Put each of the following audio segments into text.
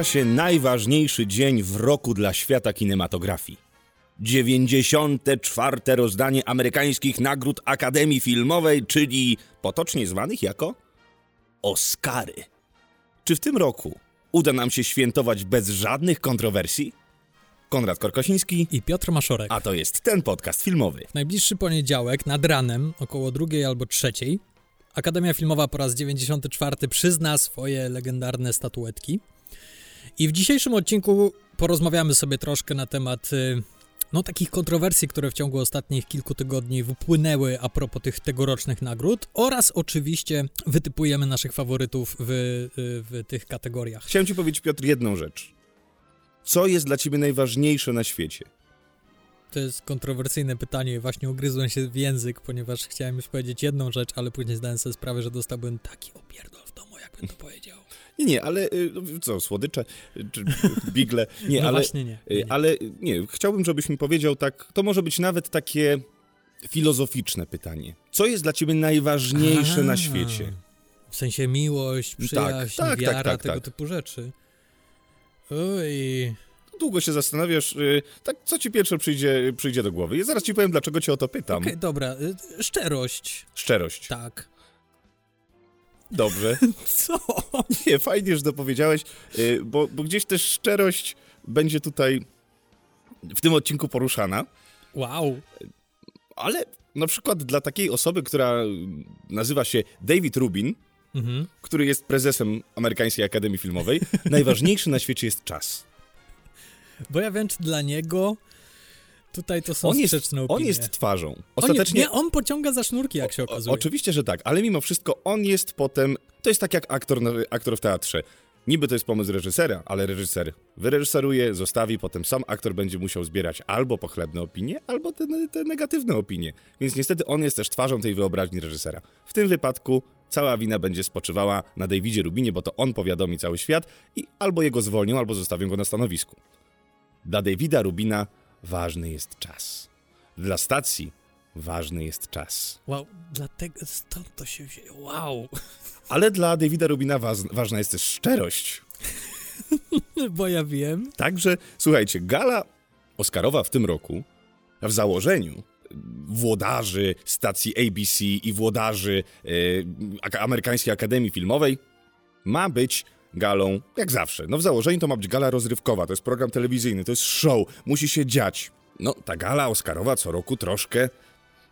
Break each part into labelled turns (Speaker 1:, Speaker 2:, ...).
Speaker 1: Zbliża się najważniejszy dzień w roku dla świata kinematografii. 94. rozdanie amerykańskich nagród Akademii Filmowej, czyli potocznie zwanych jako Oscary. Czy w tym roku uda nam się świętować bez żadnych kontrowersji? Konrad Korkosiński,
Speaker 2: i Piotr Maszorek.
Speaker 1: a to jest ten podcast filmowy.
Speaker 2: W najbliższy poniedziałek nad ranem, około drugiej albo trzeciej, Akademia Filmowa po raz 94 przyzna swoje legendarne statuetki. I w dzisiejszym odcinku porozmawiamy sobie troszkę na temat y, no, takich kontrowersji, które w ciągu ostatnich kilku tygodni wypłynęły a propos tych tegorocznych nagród oraz oczywiście wytypujemy naszych faworytów w, y, w tych kategoriach.
Speaker 1: Chciałem ci powiedzieć, Piotr, jedną rzecz. Co jest dla ciebie najważniejsze na świecie?
Speaker 2: To jest kontrowersyjne pytanie. Właśnie ugryzłem się w język, ponieważ chciałem już powiedzieć jedną rzecz, ale później zdałem sobie sprawę, że dostałbym taki opierdol w domu, jakbym to powiedział.
Speaker 1: Nie, nie, ale y, co, słodycze y, czy bigle? Nie,
Speaker 2: no
Speaker 1: ale,
Speaker 2: właśnie nie.
Speaker 1: y,
Speaker 2: nie, nie.
Speaker 1: ale nie, chciałbym, żebyś mi powiedział tak, to może być nawet takie filozoficzne pytanie. Co jest dla ciebie najważniejsze na świecie?
Speaker 2: W sensie miłość, przyjaźń,
Speaker 1: tak, tak,
Speaker 2: wiara,
Speaker 1: tak,
Speaker 2: tego
Speaker 1: tak.
Speaker 2: typu rzeczy. Oj,
Speaker 1: Długo się zastanawiasz, y, tak co ci pierwsze przyjdzie, przyjdzie do głowy. Ja zaraz ci powiem, dlaczego cię o to pytam.
Speaker 2: okej, dobra. y, Szczerość,
Speaker 1: Szczerość.
Speaker 2: tak.
Speaker 1: Dobrze.
Speaker 2: Co?
Speaker 1: Nie, fajnie, że to powiedziałeś, y, bo, bo gdzieś też szczerość będzie tutaj w tym odcinku poruszana.
Speaker 2: Wow.
Speaker 1: Ale na przykład dla takiej osoby, która nazywa się David Rubin,
Speaker 2: Mhm.
Speaker 1: który jest prezesem Amerykańskiej Akademii Filmowej, najważniejszy na świecie jest czas.
Speaker 2: Bo ja wiem, czy dla niego tutaj to są
Speaker 1: On jest, on jest twarzą.
Speaker 2: On nie,
Speaker 1: Ostatecznie.
Speaker 2: nie, on pociąga za sznurki, jak się
Speaker 1: o-
Speaker 2: okazuje.
Speaker 1: oczywiście, że tak, ale mimo wszystko on jest potem. To jest tak jak aktor, aktor w teatrze. Niby to jest pomysł reżysera, ale reżyser wyreżyseruje, zostawi, potem sam aktor będzie musiał zbierać albo pochlebne opinie, albo te, te negatywne opinie. Więc niestety on jest też twarzą tej wyobraźni reżysera. W tym wypadku cała wina będzie spoczywała na Davidzie Rubinie, bo to on powiadomi cały świat i albo jego zwolnią, albo zostawią go na stanowisku. Dla Davida Rubina ważny jest czas. Dla stacji ważny jest czas.
Speaker 2: Wow, dlatego stąd to się wzięło. Wow.
Speaker 1: Ale dla Davida Rubina waz- ważna jest też szczerość.
Speaker 2: Bo ja wiem.
Speaker 1: Także, słuchajcie, gala Oscarowa w tym roku w założeniu włodarzy stacji ABC i włodarzy Ak- Amerykańskiej Akademii Filmowej ma być galą, jak zawsze. No w założeniu to ma być gala rozrywkowa, to jest program telewizyjny, to jest show, musi się dziać. No ta gala Oscarowa co roku troszkę,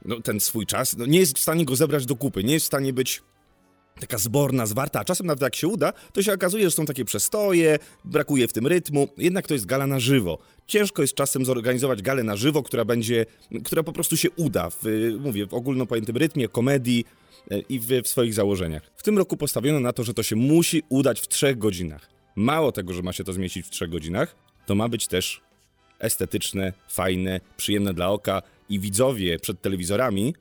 Speaker 1: no ten swój czas, no nie jest w stanie go zebrać do kupy, nie jest w stanie być taka zborna, zwarta, a czasem nawet jak się uda, to się okazuje, że są takie przestoje, brakuje w tym rytmu, jednak to jest gala na żywo. Ciężko jest czasem zorganizować galę na żywo, która będzie, która po prostu się uda, w, mówię, w ogólno pojętym rytmie, komedii i w, w swoich założeniach. W tym roku postawiono na to, że to się musi udać w trzech godzinach. Mało tego, że ma się to zmieścić w trzech godzinach, to ma być też estetyczne, fajne, przyjemne dla oka i widzowie przed telewizorami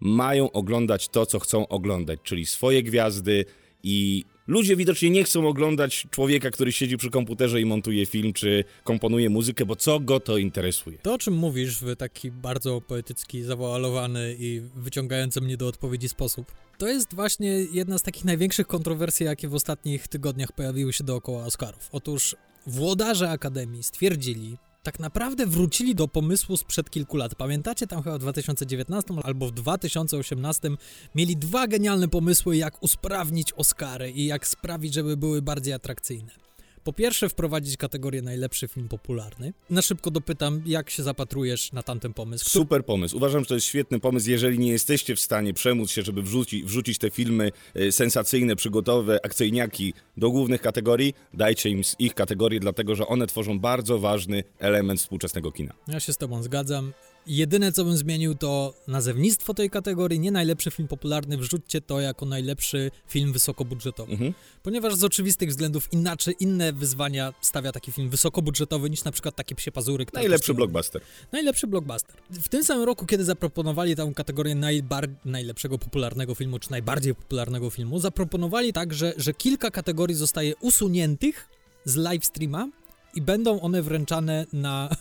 Speaker 1: mają oglądać to, co chcą oglądać, czyli swoje gwiazdy i ludzie widocznie nie chcą oglądać człowieka, który siedzi przy komputerze i montuje film, czy komponuje muzykę, bo co go to interesuje.
Speaker 2: To, o czym mówisz w taki bardzo poetycki, zawoalowany i wyciągający mnie do odpowiedzi sposób, to jest właśnie jedna z takich największych kontrowersji, jakie w ostatnich tygodniach pojawiły się dookoła Oscarów. Otóż włodarze Akademii stwierdzili, tak naprawdę wrócili do pomysłu sprzed kilku lat. Pamiętacie, tam chyba w 2019 albo w 2018 mieli dwa genialne pomysły, jak usprawnić Oscary i jak sprawić, żeby były bardziej atrakcyjne. Po pierwsze, wprowadzić kategorię najlepszy film popularny. Na szybko dopytam, jak się zapatrujesz na tamten pomysł?
Speaker 1: Super pomysł. Uważam, że to jest świetny pomysł. Jeżeli nie jesteście w stanie przemóc się, żeby wrzuci, wrzucić te filmy e, sensacyjne, przygotowe, akcyjniaki do głównych kategorii, dajcie im z ich kategorii, dlatego że one tworzą bardzo ważny element współczesnego kina.
Speaker 2: Ja się z tobą zgadzam. Jedyne, co bym zmienił, to nazewnictwo tej kategorii. Nie najlepszy film popularny, wrzućcie to jako najlepszy film wysokobudżetowy.
Speaker 1: Mhm.
Speaker 2: Ponieważ z oczywistych względów inaczej, inne wyzwania stawia taki film wysokobudżetowy niż na przykład takie psie pazury.
Speaker 1: Najlepszy blockbuster.
Speaker 2: Najlepszy blockbuster. W tym samym roku, kiedy zaproponowali tę kategorię najbar- najlepszego popularnego filmu, czy najbardziej popularnego filmu, zaproponowali także, że kilka kategorii zostaje usuniętych z live streama i będą one wręczane na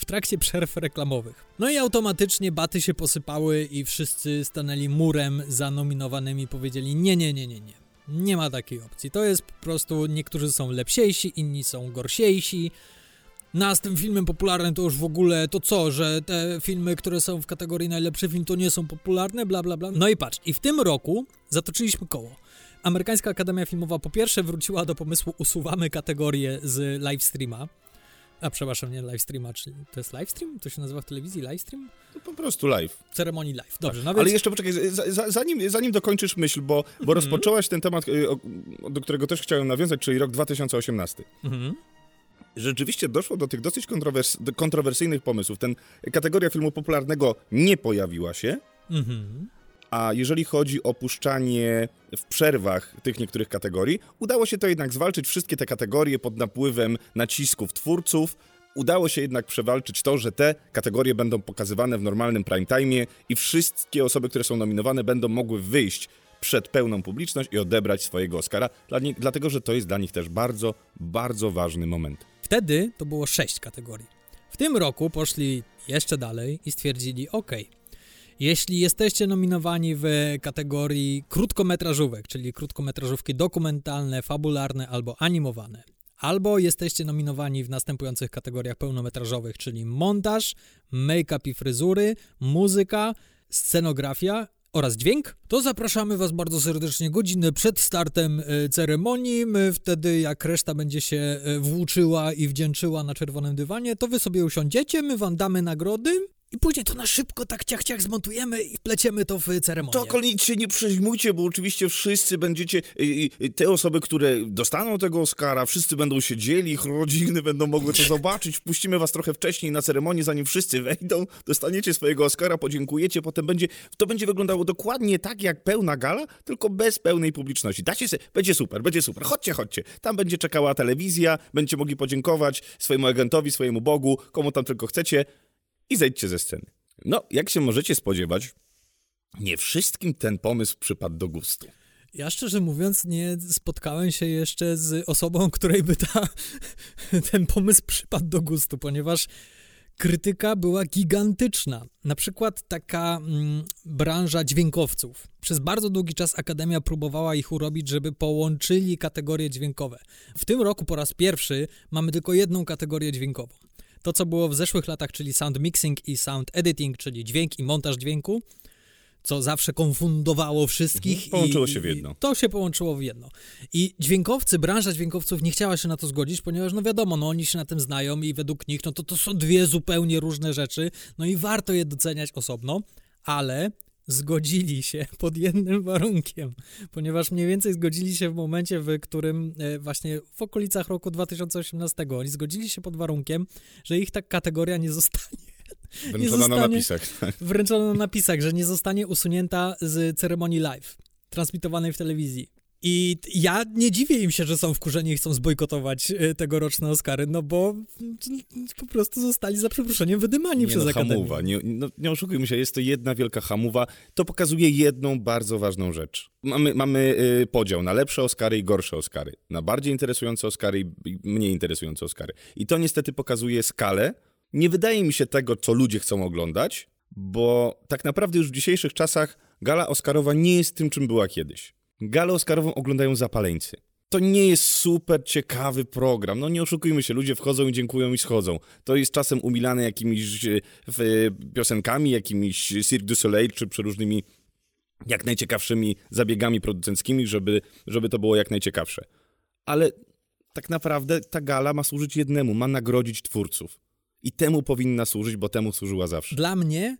Speaker 2: w trakcie przerw reklamowych. No i automatycznie baty się posypały i wszyscy stanęli murem za nominowanymi powiedzieli nie, nie, nie, nie, nie. Nie ma takiej opcji. To jest po prostu, niektórzy są lepsiejsi, inni są gorsiejsi. No, z tym filmem popularnym to już w ogóle to co, że te filmy, które są w kategorii najlepszy film, to nie są popularne, bla bla bla. No i patrz, i w tym roku zatoczyliśmy koło. Amerykańska Akademia Filmowa po pierwsze wróciła do pomysłu usuwamy kategorię z livestreama. A przepraszam, nie livestreama, czyli to jest livestream? To się nazywa w telewizji livestream?
Speaker 1: To po prostu live.
Speaker 2: Ceremonii live. Dobrze, no
Speaker 1: Ale jeszcze poczekaj, za- za- zanim, zanim dokończysz myśl, bo, bo rozpoczęłaś ten temat, y, do którego też chciałem nawiązać, czyli rok 2018.
Speaker 2: Mhm.
Speaker 1: Rzeczywiście doszło do tych dosyć kontrowers kontrowersyjnych pomysłów. Ten kategoria filmu popularnego nie pojawiła się,
Speaker 2: Mhm.
Speaker 1: A jeżeli chodzi o puszczanie w przerwach tych niektórych kategorii, udało się to jednak zwalczyć wszystkie te kategorie pod napływem nacisków twórców. Udało się jednak przewalczyć to, że te kategorie będą pokazywane w normalnym prime time i wszystkie osoby, które są nominowane, będą mogły wyjść przed pełną publiczność i odebrać swojego Oscara, dlatego że to jest dla nich też bardzo, bardzo ważny moment.
Speaker 2: Wtedy to było sześć kategorii. W tym roku poszli jeszcze dalej i stwierdzili: OK, jeśli jesteście nominowani w kategorii krótkometrażówek, czyli krótkometrażówki dokumentalne, fabularne albo animowane, albo jesteście nominowani w następujących kategoriach pełnometrażowych, czyli montaż, make-up i fryzury, muzyka, scenografia oraz dźwięk, to zapraszamy Was bardzo serdecznie godzinę przed startem e, ceremonii. My wtedy, jak reszta będzie się e, włóczyła i wdzięczyła na czerwonym dywanie, to Wy sobie usiądziecie, my Wam damy nagrody i później to na szybko tak ciach ciach zmontujemy i wpleciemy to w ceremonię.
Speaker 1: To tylko nic się nie przejmujcie, bo oczywiście wszyscy będziecie, y, y, te osoby, które dostaną tego Oscara, wszyscy będą siedzieli, ich rodziny będą mogły to zobaczyć, wpuścimy was trochę wcześniej na ceremonię, zanim wszyscy wejdą, dostaniecie swojego Oscara, podziękujecie, potem będzie, to będzie wyglądało dokładnie tak jak pełna gala, tylko bez pełnej publiczności. Dacie se, będzie super, będzie super, chodźcie, chodźcie. Tam będzie czekała telewizja, będziecie mogli podziękować swojemu agentowi, swojemu Bogu, komu tam tylko chcecie i zejdźcie ze sceny. No, jak się możecie spodziewać, nie wszystkim ten pomysł przypadł do gustu.
Speaker 2: Ja szczerze mówiąc nie spotkałem się jeszcze z osobą, której by ta, ten pomysł przypadł do gustu, ponieważ krytyka była gigantyczna. Na przykład taka mm, branża dźwiękowców. Przez bardzo długi czas Akademia próbowała ich urobić, żeby połączyli kategorie dźwiękowe. W tym roku po raz pierwszy mamy tylko jedną kategorię dźwiękową. To, co było w zeszłych latach, czyli sound mixing i sound editing, czyli dźwięk i montaż dźwięku, co zawsze konfundowało wszystkich.
Speaker 1: Mhm. Połączyło
Speaker 2: i,
Speaker 1: się w jedno.
Speaker 2: To się połączyło w jedno. I dźwiękowcy, branża dźwiękowców nie chciała się na to zgodzić, ponieważ no wiadomo, no oni się na tym znają i według nich no to to są dwie zupełnie różne rzeczy, no i warto je doceniać osobno, ale zgodzili się pod jednym warunkiem, ponieważ mniej więcej zgodzili się w momencie, w którym e, właśnie w okolicach roku 2018 oni zgodzili się pod warunkiem, że ich ta kategoria nie zostanie
Speaker 1: Wręczona na napisach.
Speaker 2: wręczono na napisach, że nie zostanie usunięta z ceremonii live, transmitowanej w telewizji. I ja nie dziwię im się, że są wkurzeni i chcą zbojkotować e, tegoroczne Oscary, no bo mm, po prostu zostali za przeproszeniem wydymani
Speaker 1: Nie
Speaker 2: przez
Speaker 1: no,
Speaker 2: Akademię.
Speaker 1: hamuwa. Nie, no, nie oszukujmy się, jest to jedna wielka hamuwa. To pokazuje jedną bardzo ważną rzecz. Mamy, mamy y, podział na lepsze Oscary i gorsze Oscary. Na bardziej interesujące Oscary i mniej interesujące Oscary. I to niestety pokazuje skalę. Nie wydaje mi się tego, co ludzie chcą oglądać, bo tak naprawdę już w dzisiejszych czasach gala Oscarowa nie jest tym, czym była kiedyś. Galę Oscarową oglądają zapaleńcy. To nie jest super ciekawy program. No nie oszukujmy się, ludzie wchodzą i dziękują i schodzą. To jest czasem umilane jakimiś e, e, piosenkami, jakimiś Cirque du Soleil, czy przeróżnymi jak najciekawszymi zabiegami producenckimi, żeby, żeby to było jak najciekawsze. Ale tak naprawdę ta gala ma służyć jednemu, ma nagrodzić twórców. I temu powinna służyć, bo temu służyła zawsze.
Speaker 2: Dla mnie,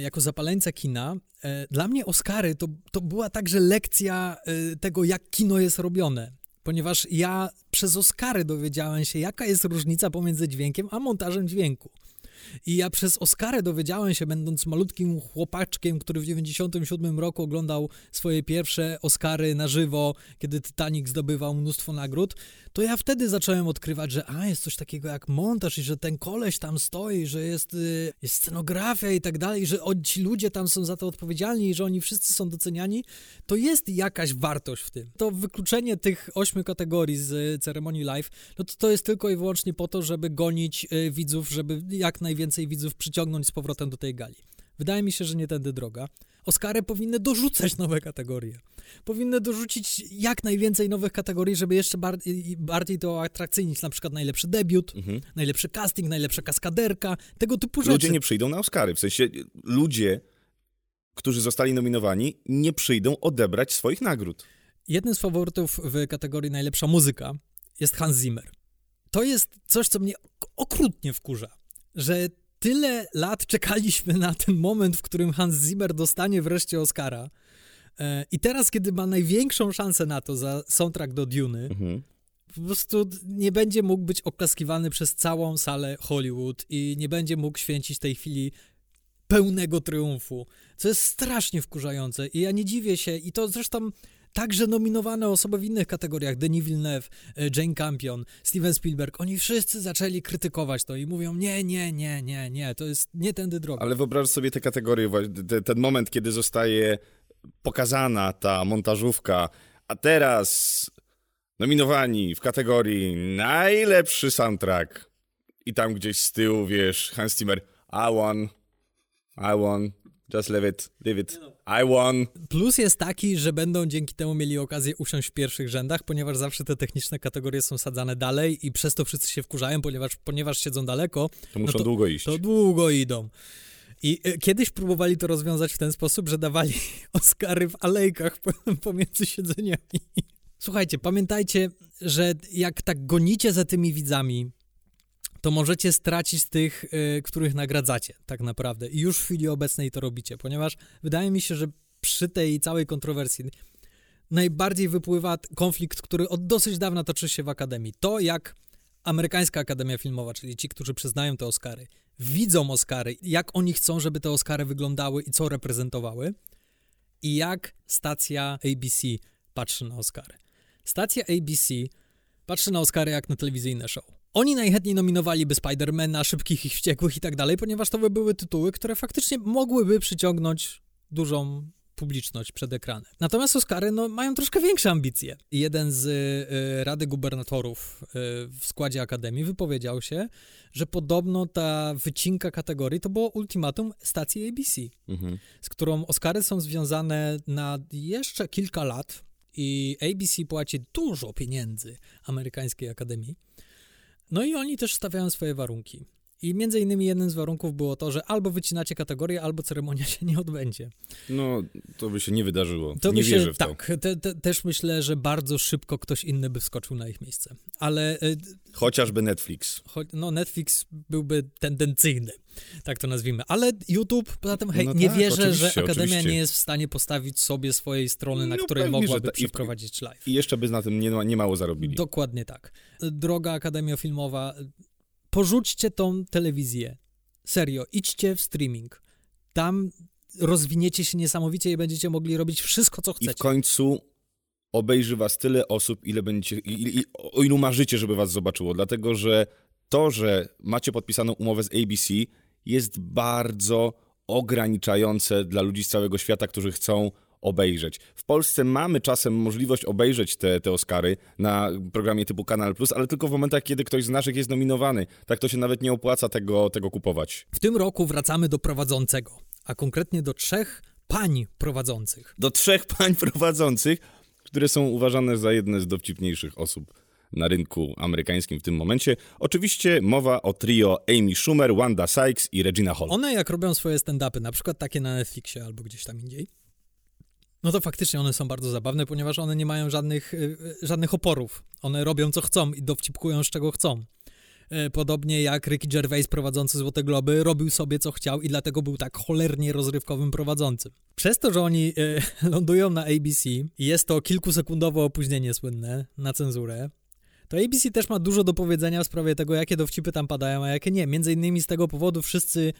Speaker 2: jako zapaleńca kina, e, dla mnie Oscary to, to była także lekcja e, tego, jak kino jest robione. Ponieważ ja przez Oscary dowiedziałem się, jaka jest różnica pomiędzy dźwiękiem a montażem dźwięku. I ja przez Oscary dowiedziałem się, będąc malutkim chłopaczkiem, który w 97 roku oglądał swoje pierwsze Oscary na żywo, kiedy Titanic zdobywał mnóstwo nagród, to ja wtedy zacząłem odkrywać, że a, jest coś takiego jak montaż i że ten koleś tam stoi, że jest, y, jest scenografia i tak dalej, że ci ludzie tam są za to odpowiedzialni i że oni wszyscy są doceniani, to jest jakaś wartość w tym. To wykluczenie tych ośmiu kategorii z ceremonii live, no to to jest tylko i wyłącznie po to, żeby gonić y, widzów, żeby jak najwięcej widzów przyciągnąć z powrotem do tej gali. Wydaje mi się, że nie tędy droga. Oscary powinny dorzucać nowe kategorie. Powinny dorzucić jak najwięcej nowych kategorii, żeby jeszcze bardziej, bardziej to atrakcyjnić. Na przykład najlepszy debiut, mhm. najlepszy casting, najlepsza kaskaderka, tego typu rzeczy.
Speaker 1: Ludzie nie przyjdą na Oscary. W sensie ludzie, którzy zostali nominowani, nie przyjdą odebrać swoich nagród.
Speaker 2: Jednym z faworytów w kategorii najlepsza muzyka jest Hans Zimmer. To jest coś, co mnie okrutnie wkurza, że tyle lat czekaliśmy na ten moment, w którym Hans Zimmer dostanie wreszcie Oscara. E, I teraz, kiedy ma największą szansę na to za soundtrack do Duny, mhm. po prostu nie będzie mógł być oklaskiwany przez całą salę Hollywood i nie będzie mógł święcić tej chwili pełnego triumfu, co jest strasznie wkurzające. I ja nie dziwię się, i to zresztą Także nominowane osoby w innych kategoriach, Denis Villeneuve, e, Jane Campion, Steven Spielberg, oni wszyscy zaczęli krytykować to i mówią nie, nie, nie, nie, nie, to jest nie tędy droga.
Speaker 1: Ale wyobraź sobie te kategorie, ten moment, kiedy zostaje pokazana ta montażówka, a teraz nominowani w kategorii najlepszy soundtrack. I tam gdzieś z tyłu, wiesz, Hans Zimmer, I won, I won, just leave it, leave it. No. I won.
Speaker 2: Plus jest taki, że będą dzięki temu mieli okazję usiąść w pierwszych rzędach, ponieważ zawsze te techniczne kategorie są sadzane dalej i przez to wszyscy się wkurzają, ponieważ, ponieważ siedzą daleko.
Speaker 1: To muszą no to, długo iść.
Speaker 2: To długo idą. I e, kiedyś próbowali to rozwiązać w ten sposób, że dawali Oscary w alejkach pomiędzy siedzeniami. Słuchajcie, pamiętajcie, że jak tak gonicie za tymi widzami, to możecie stracić tych, y, których nagradzacie, tak naprawdę. I już w chwili obecnej to robicie, ponieważ wydaje mi się, że przy tej całej kontrowersji najbardziej wypływa konflikt, który od dosyć dawna toczy się w Akademii. To, jak amerykańska Akademia Filmowa, czyli ci, którzy przyznają te Oscary, widzą Oscary, jak oni chcą, żeby te Oscary wyglądały i co reprezentowały, i jak stacja ABC patrzy na Oscary. Stacja ABC patrzy na Oscary jak na telewizyjne show. Oni najchętniej nominowaliby Spidermana, Szybkich i Wściekłych i tak dalej, ponieważ to by były tytuły, które faktycznie mogłyby przyciągnąć dużą publiczność przed ekranem. Natomiast Oscary no, mają troszkę większe ambicje. Jeden z y, Rady Gubernatorów y, w składzie Akademii wypowiedział się, że podobno ta wycinka kategorii to było ultimatum stacji ABC, mhm. z którą Oscary są związane na jeszcze kilka lat i ABC płaci dużo pieniędzy amerykańskiej Akademii. No i oni też stawiają swoje warunki. I między innymi jednym z warunków było to, że albo wycinacie kategorię, albo ceremonia się nie odbędzie.
Speaker 1: No, to by się nie wydarzyło. To nie by się, w
Speaker 2: to. Tak, te, te, też myślę, że bardzo szybko ktoś inny by wskoczył na ich miejsce. Ale... E,
Speaker 1: Chociażby Netflix.
Speaker 2: Cho, no, Netflix byłby tendencyjny, tak to nazwijmy. Ale YouTube, poza tym, hej, no nie tak, wierzę, że Akademia oczywiście. nie jest w stanie postawić sobie swojej strony, na no, której pewnie, mogłaby ta, przeprowadzić live.
Speaker 1: I jeszcze by na tym nie, nie mało zarobili.
Speaker 2: Dokładnie tak. Droga Akademia Filmowa porzućcie tą telewizję. Serio, idźcie w streaming. Tam rozwiniecie się niesamowicie i będziecie mogli robić wszystko, co chcecie.
Speaker 1: I w końcu obejrzy was tyle osób, ile będziecie, o ilu marzycie, żeby was zobaczyło. Dlatego, że to, że macie podpisaną umowę z ABC jest bardzo ograniczające dla ludzi z całego świata, którzy chcą obejrzeć. W Polsce mamy czasem możliwość obejrzeć te, te Oscary na programie typu Kanal Plus, ale tylko w momentach, kiedy ktoś z naszych jest nominowany. Tak to się nawet nie opłaca tego, tego kupować.
Speaker 2: W tym roku wracamy do prowadzącego, a konkretnie do trzech pań prowadzących.
Speaker 1: Do trzech pań prowadzących, które są uważane za jedne z dowcipniejszych osób na rynku amerykańskim w tym momencie. Oczywiście mowa o trio Amy Schumer, Wanda Sykes i Regina Hall.
Speaker 2: One jak robią swoje stand-upy, na przykład takie na Netflixie albo gdzieś tam indziej, no to faktycznie one są bardzo zabawne, ponieważ one nie mają żadnych, y, y, żadnych oporów. One robią co chcą i dowcipkują z czego chcą. E, podobnie jak Ricky Gervais prowadzący Złote Globy robił sobie co chciał i dlatego był tak cholernie rozrywkowym prowadzącym. Przez to, że oni e, lądują na ABC i jest to kilkusekundowe opóźnienie słynne na cenzurę, to ABC też ma dużo do powiedzenia w sprawie tego, jakie dowcipy tam padają, a jakie nie. Między innymi z tego powodu wszyscy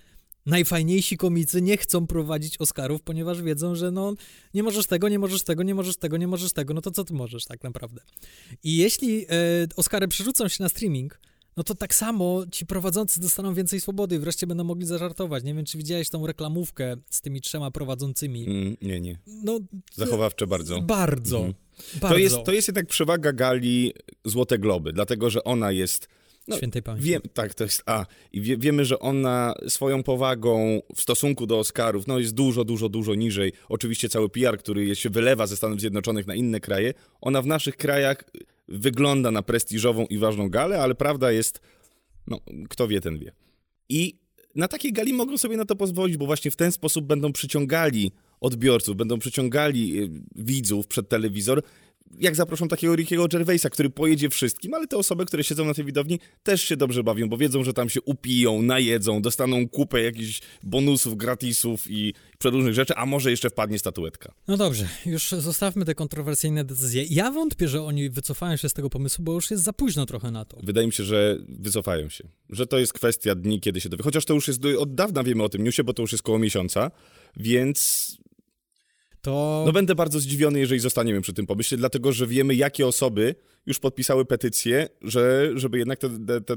Speaker 2: najfajniejsi komicy nie chcą prowadzić Oscarów, ponieważ wiedzą, że no nie możesz tego, nie możesz tego, nie możesz tego, nie możesz tego, no to co ty możesz tak naprawdę? I jeśli e, Oscary przerzucą się na streaming, no to tak samo ci prowadzący dostaną więcej swobody i wreszcie będą mogli zażartować. Nie wiem, czy widziałeś tą reklamówkę z tymi trzema prowadzącymi.
Speaker 1: Mm, nie, nie. No, Zachowawcze bardzo.
Speaker 2: Bardzo. Mhm.
Speaker 1: bardzo. To, jest, to jest jednak przewaga gali Złote Globy, dlatego że ona jest
Speaker 2: no, świętej pamięci.
Speaker 1: Wiem, tak, to jest A. I wie, wiemy, że ona swoją powagą w stosunku do Oscarów, no jest dużo, dużo, dużo niżej. Oczywiście cały PR, który się wylewa ze Stanów Zjednoczonych na inne kraje, ona w naszych krajach wygląda na prestiżową i ważną galę, ale prawda jest, no, kto wie, ten wie. I na takiej gali mogą sobie na to pozwolić, bo właśnie w ten sposób będą przyciągali odbiorców, będą przyciągali y, widzów przed telewizor, jak zaproszą takiego Rickiego Gervaisa, który pojedzie wszystkim, ale te osoby, które siedzą na tej widowni też się dobrze bawią, bo wiedzą, że tam się upiją, najedzą, dostaną kupę jakichś bonusów, gratisów i przeróżnych rzeczy, a może jeszcze wpadnie statuetka.
Speaker 2: No dobrze, już zostawmy te kontrowersyjne decyzje. Ja wątpię, że oni wycofają się z tego pomysłu, bo już jest za późno trochę na to.
Speaker 1: Wydaje mi się, że wycofają się. Że to jest kwestia dni, kiedy się dowie. Chociaż to już jest, od dawna wiemy o tym newsie, bo to już jest koło miesiąca, więc
Speaker 2: to...
Speaker 1: No będę bardzo zdziwiony, jeżeli zostaniemy przy tym pomyśle, dlatego że wiemy, jakie osoby już podpisały petycję, że, żeby jednak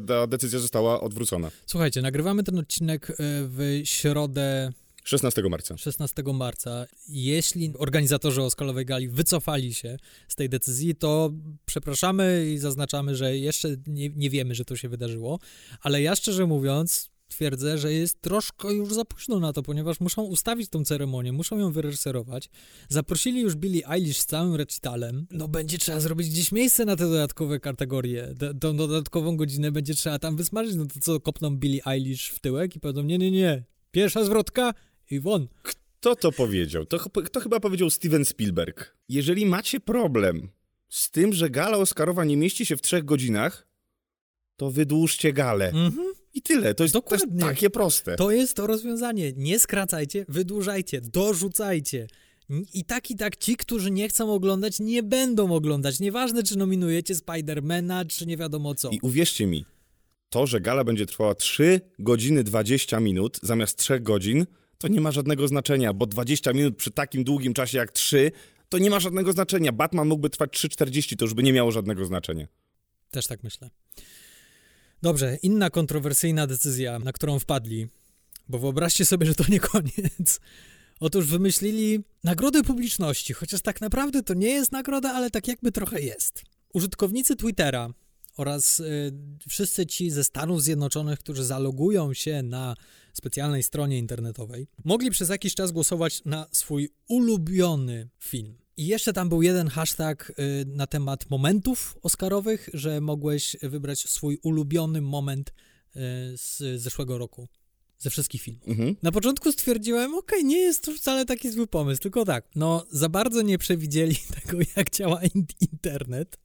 Speaker 1: ta decyzja została odwrócona.
Speaker 2: Słuchajcie, nagrywamy ten odcinek e, w środę
Speaker 1: 16 marca.
Speaker 2: 16 marca. Jeśli organizatorzy Oskalowej Gali wycofali się z tej decyzji, to przepraszamy i zaznaczamy, że jeszcze nie, nie wiemy, że to się wydarzyło, ale ja szczerze mówiąc twierdzę, że jest troszkę już za późno na to, ponieważ muszą ustawić tą ceremonię, muszą ją wyreżyserować. Zaprosili już Billie Eilish z całym recitalem. No będzie trzeba zrobić gdzieś miejsce na te dodatkowe kategorie. Tą dodatkową godzinę będzie trzeba tam wysmażyć. No to co, kopną Billie Eilish w tyłek i powiedzą, nie, nie, nie, pierwsza zwrotka i won.
Speaker 1: Kto to powiedział? To, to chyba powiedział Steven Spielberg. Jeżeli macie problem z tym, że gala Oscarowa nie mieści się w trzech godzinach, to wydłużcie galę. Mhm. I tyle. To jest, Dokładnie. takie proste.
Speaker 2: To jest to rozwiązanie. Nie skracajcie, wydłużajcie, dorzucajcie. I tak i tak ci, którzy nie chcą oglądać, nie będą oglądać. Nieważne, czy nominujecie Spidermana, czy nie wiadomo co.
Speaker 1: I uwierzcie mi, to, że gala będzie trwała 3 godziny 20 minut zamiast 3 godzin, to nie ma żadnego znaczenia, bo 20 minut przy takim długim czasie jak 3, to nie ma żadnego znaczenia. Batman mógłby trwać 3,40, to już by nie miało żadnego znaczenia.
Speaker 2: Też tak myślę. Dobrze, inna kontrowersyjna decyzja, na którą wpadli, bo wyobraźcie sobie, że to nie koniec. Otóż wymyślili nagrodę publiczności, chociaż tak naprawdę to nie jest nagroda, ale tak jakby trochę jest. Użytkownicy Twittera oraz y, wszyscy ci ze Stanów Zjednoczonych, którzy zalogują się na specjalnej stronie internetowej, mogli przez jakiś czas głosować na swój ulubiony film. I jeszcze tam był jeden hashtag y, na temat momentów Oscarowych, że mogłeś wybrać swój ulubiony moment y, z zeszłego roku. Ze wszystkich filmów. Mhm. Na początku stwierdziłem, okej, okay, nie jest to wcale taki zły pomysł, tylko tak, no za bardzo nie przewidzieli tego, jak działa in internet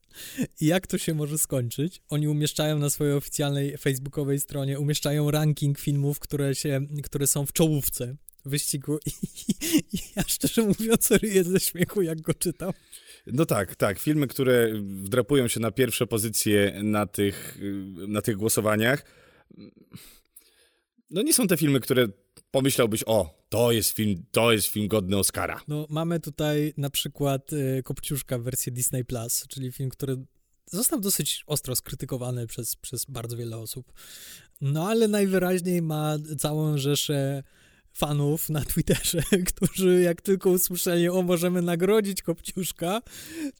Speaker 2: i jak to się może skończyć. Oni umieszczają na swojej oficjalnej facebookowej stronie, umieszczają ranking filmów, które, się, które są w czołówce wyścigu i, i, ja szczerze mówiąc ryję ze śmiechu, jak go czytam.
Speaker 1: No tak, tak. Filmy, które wdrapują się na pierwsze pozycje na tych, na tych głosowaniach, no nie są te filmy, które pomyślałbyś, o, to jest film, to jest film godny Oscara.
Speaker 2: No mamy tutaj na przykład y, Kopciuszka w wersji Disney+, Plus, czyli film, który został dosyć ostro skrytykowany przez, przez bardzo wiele osób. No ale najwyraźniej ma całą rzeszę fanów na Twitterze, którzy jak tylko usłyszeli, o możemy nagrodzić Kopciuszka,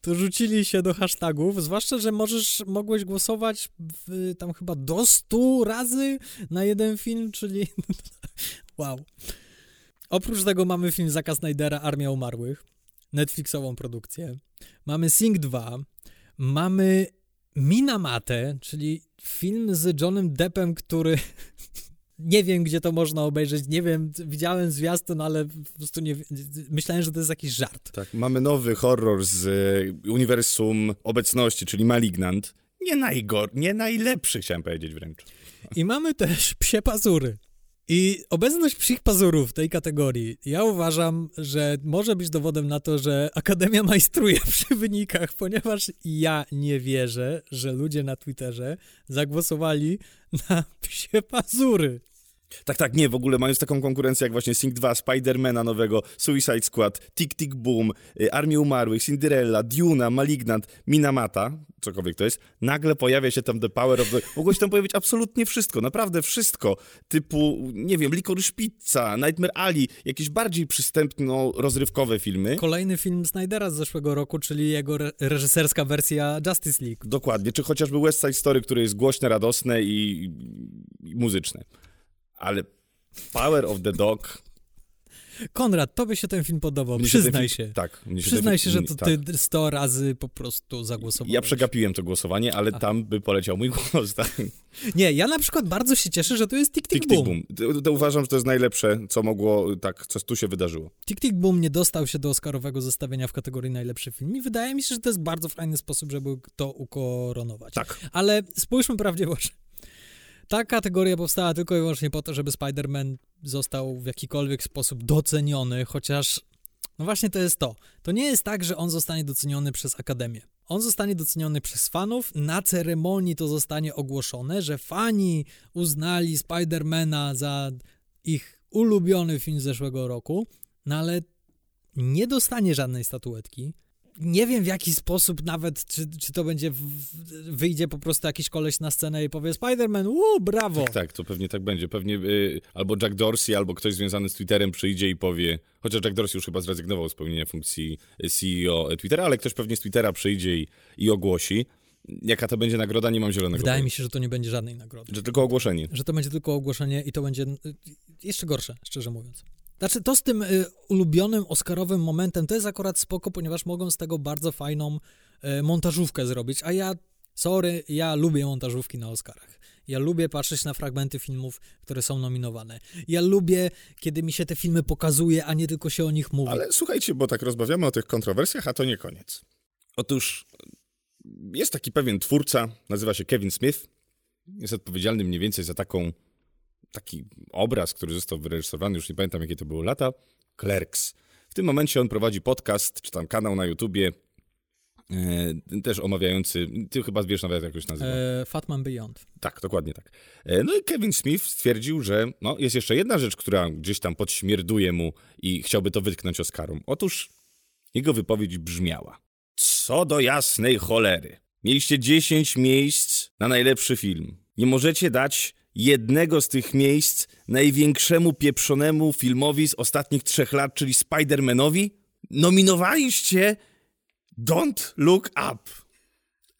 Speaker 2: to rzucili się do hashtagów, zwłaszcza, że możesz, mogłeś głosować w, tam chyba do 100 razy na jeden film, czyli wow. Oprócz tego mamy film Zaka Snydera Armia Umarłych, Netflixową produkcję. Mamy Sing 2, mamy Minamate, czyli film z Johnem Deppem, który nie wiem, gdzie to można obejrzeć, nie wiem, widziałem zwiastun, ale po prostu nie, myślałem, że to jest jakiś żart.
Speaker 1: Tak, mamy nowy horror z e, uniwersum obecności, czyli Malignant. Nie najgor, nie najlepszy, chciałem powiedzieć wręcz.
Speaker 2: I mamy też psie pazury. I obecność psich pazurów w tej kategorii, ja uważam, że może być dowodem na to, że Akademia majstruje przy wynikach, ponieważ ja nie wierzę, że ludzie na Twitterze zagłosowali na psie pazury.
Speaker 1: Tak, tak, nie, w ogóle mając taką konkurencję jak właśnie Sing 2, Spidermana nowego, Suicide Squad, Tick Tick Boom, y, Armię Umarłych, Cinderella, Duna, Malignant, Minamata, cokolwiek to jest, nagle pojawia się tam The Power of the... Mogło się tam pojawić absolutnie wszystko, naprawdę wszystko, typu, nie wiem, Licorice Pizza, Nightmare Alley, jakieś bardziej przystępno rozrywkowe filmy.
Speaker 2: Kolejny film Snydera z zeszłego roku, czyli jego re reżyserska wersja Justice League.
Speaker 1: Dokładnie, czy chociażby West Side Story, które jest głośne, radosne i, i muzyczne. Ale Power of the Dog.
Speaker 2: Konrad, tobie się ten film podobał, mnie przyznaj się.
Speaker 1: się. Tak.
Speaker 2: Mnie się przyznaj się, że to ty tak. 100 razy po prostu zagłosowałeś.
Speaker 1: Ja przegapiłem to głosowanie, ale A. tam by poleciał mój głos. Tak?
Speaker 2: Nie, ja na przykład bardzo się cieszę, że to jest Tick Tick, Boom. Tick,
Speaker 1: boom. To, to uważam, że to jest najlepsze, co mogło, tak, co tu się wydarzyło.
Speaker 2: Tick Tick Boom nie dostał się do Oscarowego zestawienia w kategorii najlepszy film i wydaje mi się, że to jest bardzo fajny sposób, żeby to ukoronować.
Speaker 1: Tak.
Speaker 2: Ale spójrzmy oczy. Ta kategoria powstała tylko i wyłącznie po to, żeby Spider-Man został w jakikolwiek sposób doceniony, chociaż no właśnie to jest to. To nie jest tak, że on zostanie doceniony przez Akademię. On zostanie doceniony przez fanów. Na ceremonii to zostanie ogłoszone, że fani uznali Spidermana za ich ulubiony film z zeszłego roku, no ale nie dostanie żadnej statuetki nie wiem w jaki sposób nawet, czy, czy to będzie, w, wyjdzie po prostu jakiś koleś na scenę i powie Spider-Man, uuu, brawo.
Speaker 1: Tak, tak, to pewnie tak będzie. Pewnie y, albo Jack Dorsey, albo ktoś związany z Twitterem przyjdzie i powie, chociaż Jack Dorsey już chyba zrezygnował z pełnienia funkcji CEO Twittera, ale ktoś pewnie z Twittera przyjdzie i, i ogłosi. Jaka to będzie nagroda, nie mam zielonego.
Speaker 2: Wydaje mi się, że to nie będzie żadnej nagrody.
Speaker 1: Że tylko ogłoszenie.
Speaker 2: Że to będzie tylko ogłoszenie i to będzie y, jeszcze gorsze, szczerze mówiąc. Znaczy, to z tym y, ulubionym Oscarowym momentem to jest akurat spoko, ponieważ mogą z tego bardzo fajną y, montażówkę zrobić, a ja, sorry, ja lubię montażówki na Oscarach. Ja lubię patrzeć na fragmenty filmów, które są nominowane. Ja lubię, kiedy mi się te filmy pokazuje, a nie tylko się o nich mówi.
Speaker 1: Ale słuchajcie, bo tak rozmawiamy o tych kontrowersjach, a to nie koniec. Otóż jest taki pewien twórca, nazywa się Kevin Smith. Jest odpowiedzialny mniej więcej za taką taki obraz, który został wyreżyserowany, już nie pamiętam jakie to były lata, Clerks. W tym momencie on prowadzi podcast, czy tam kanał na YouTubie, e, też omawiający, ty chyba wiesz nawet jak już nazywa. E,
Speaker 2: Fatman Beyond.
Speaker 1: Tak, dokładnie tak. E, no i Kevin Smith stwierdził, że no, jest jeszcze jedna rzecz, która gdzieś tam podśmierduje mu i chciałby to wytknąć Oscarom. Otóż jego wypowiedź brzmiała. Co do jasnej cholery. Mieliście 10 miejsc na najlepszy film. Nie możecie dać jednego z tych miejsc największemu pieprzonemu filmowi z ostatnich trzech lat, czyli Spider-Manowi, nominowaliście Don't Look Up.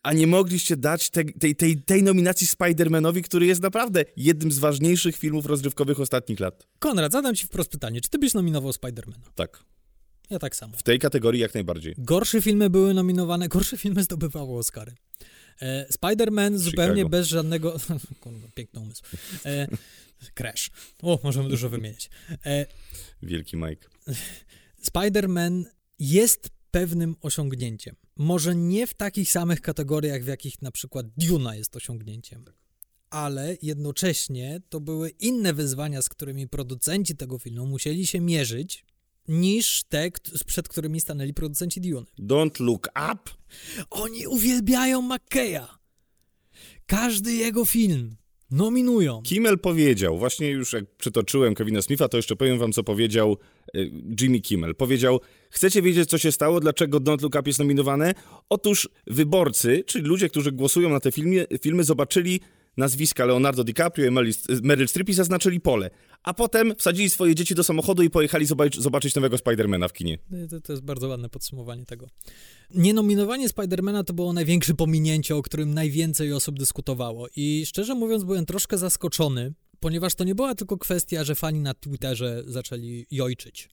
Speaker 1: A nie mogliście dać te, tej, tej, tej nominacji Spider-Manowi, który jest naprawdę jednym z ważniejszych filmów rozrywkowych ostatnich lat.
Speaker 2: Konrad, zadam ci wprost pytanie. Czy ty byś nominował Spider-Mana?
Speaker 1: Tak.
Speaker 2: Ja tak samo.
Speaker 1: W tej kategorii jak najbardziej.
Speaker 2: Gorsze filmy były nominowane, gorsze filmy zdobywały Oscary. E, Spider-Man zupełnie bez żadnego... Kurwa, piękny umysł. E, Crash. O, możemy dużo wymienić. E,
Speaker 1: Wielki Mike.
Speaker 2: Spider-Man jest pewnym osiągnięciem. Może nie w takich samych kategoriach, w jakich na przykład Duna jest osiągnięciem, ale jednocześnie to były inne wyzwania, z którymi producenci tego filmu musieli się mierzyć, niż te, przed którymi stanęli producenci Dune.
Speaker 1: Don't look up.
Speaker 2: Oni uwielbiają McKeya. Każdy jego film nominują.
Speaker 1: Kimmel powiedział, właśnie już jak przytoczyłem Kevina Smitha, to jeszcze powiem wam, co powiedział y, Jimmy Kimmel. Powiedział, chcecie wiedzieć, co się stało, dlaczego Don't Look Up jest nominowane? Otóż wyborcy, czyli ludzie, którzy głosują na te filmy, filmy zobaczyli nazwiska Leonardo DiCaprio i Meryl Streep i zaznaczyli pole. A potem wsadzili swoje dzieci do samochodu i pojechali zobaczyć, nowego Spidermana w kinie.
Speaker 2: To, to jest bardzo ładne podsumowanie tego. Nienominowanie Spidermana to było największe pominięcie, o którym najwięcej osób dyskutowało. I szczerze mówiąc, byłem troszkę zaskoczony, ponieważ to nie była tylko kwestia, że fani na Twitterze zaczęli jojczyć.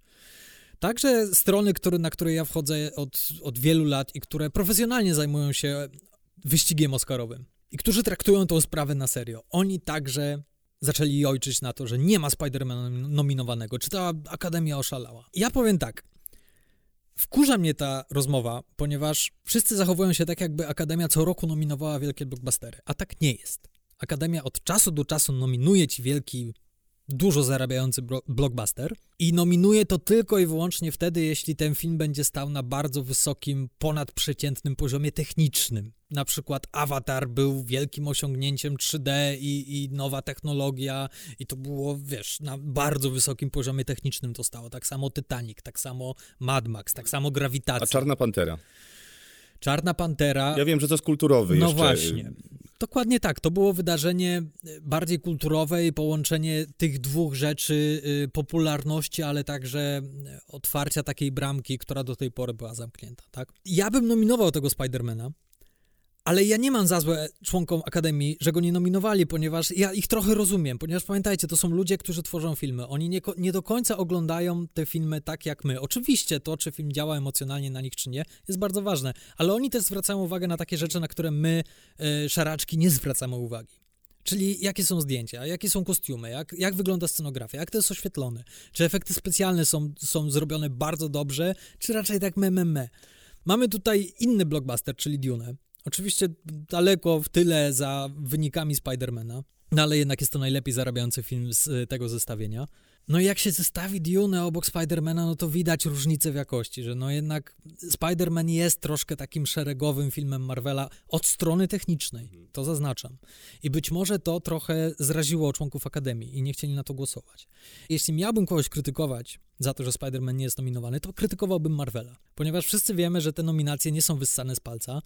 Speaker 2: Także strony, który, na które ja wchodzę od, od wielu lat i które profesjonalnie zajmują się wyścigiem Oscarowym i którzy traktują tą sprawę na serio. Oni także zaczęli ojczyć na to, że nie ma Spidermana nominowanego, czy ta Akademia oszalała. Ja powiem tak, wkurza mnie ta rozmowa, ponieważ wszyscy zachowują się tak, jakby Akademia co roku nominowała wielkie blockbustery, a tak nie jest. Akademia od czasu do czasu nominuje ci wielki dużo zarabiający blockbuster i nominuje to tylko i wyłącznie wtedy, jeśli ten film będzie stał na bardzo wysokim, ponadprzeciętnym poziomie technicznym. Na przykład Avatar był wielkim osiągnięciem 3D i, i nowa technologia i to było, wiesz, na bardzo wysokim poziomie technicznym to stało. Tak samo Titanic, tak samo Mad Max, tak samo Grawitacja.
Speaker 1: A Czarna Pantera?
Speaker 2: Czarna Pantera.
Speaker 1: Ja wiem, że to jest kulturowy
Speaker 2: no
Speaker 1: jeszcze.
Speaker 2: właśnie. Dokładnie tak. To było wydarzenie y, bardziej kulturowe i połączenie tych dwóch rzeczy, y, popularności, ale także y, otwarcia takiej bramki, która do tej pory była zamknięta, tak? Ja bym nominował tego Spidermana, ale ja nie mam za złe członkom Akademii, że go nie nominowali, ponieważ ja ich trochę rozumiem, ponieważ pamiętajcie, to są ludzie, którzy tworzą filmy. Oni nie, nie do końca oglądają te filmy tak jak my. Oczywiście to, czy film działa emocjonalnie na nich, czy nie, jest bardzo ważne, ale oni też zwracają uwagę na takie rzeczy, na które my, yy, szaraczki, nie zwracamy uwagi. Czyli jakie są zdjęcia, jakie są kostiumy, jak, jak wygląda scenografia, jak to jest oświetlone, czy efekty specjalne są, są zrobione bardzo dobrze, czy raczej tak me, me, me. Mamy tutaj inny blockbuster, czyli Dune, Oczywiście daleko w tyle za wynikami Spidermana, no ale jednak jest to najlepiej zarabiający film z y, tego zestawienia. No i jak się zestawi Dune obok Spidermana, no to widać różnicę w jakości, że no jednak Spiderman jest troszkę takim szeregowym filmem Marvela od strony technicznej, to zaznaczam. I być może to trochę zraziło członków Akademii i nie chcieli na to głosować. Jeśli miałbym kogoś krytykować za to, że Spider-Man nie jest nominowany, to krytykowałbym Marvela, ponieważ wszyscy wiemy, że te nominacje nie są wyssane z palca,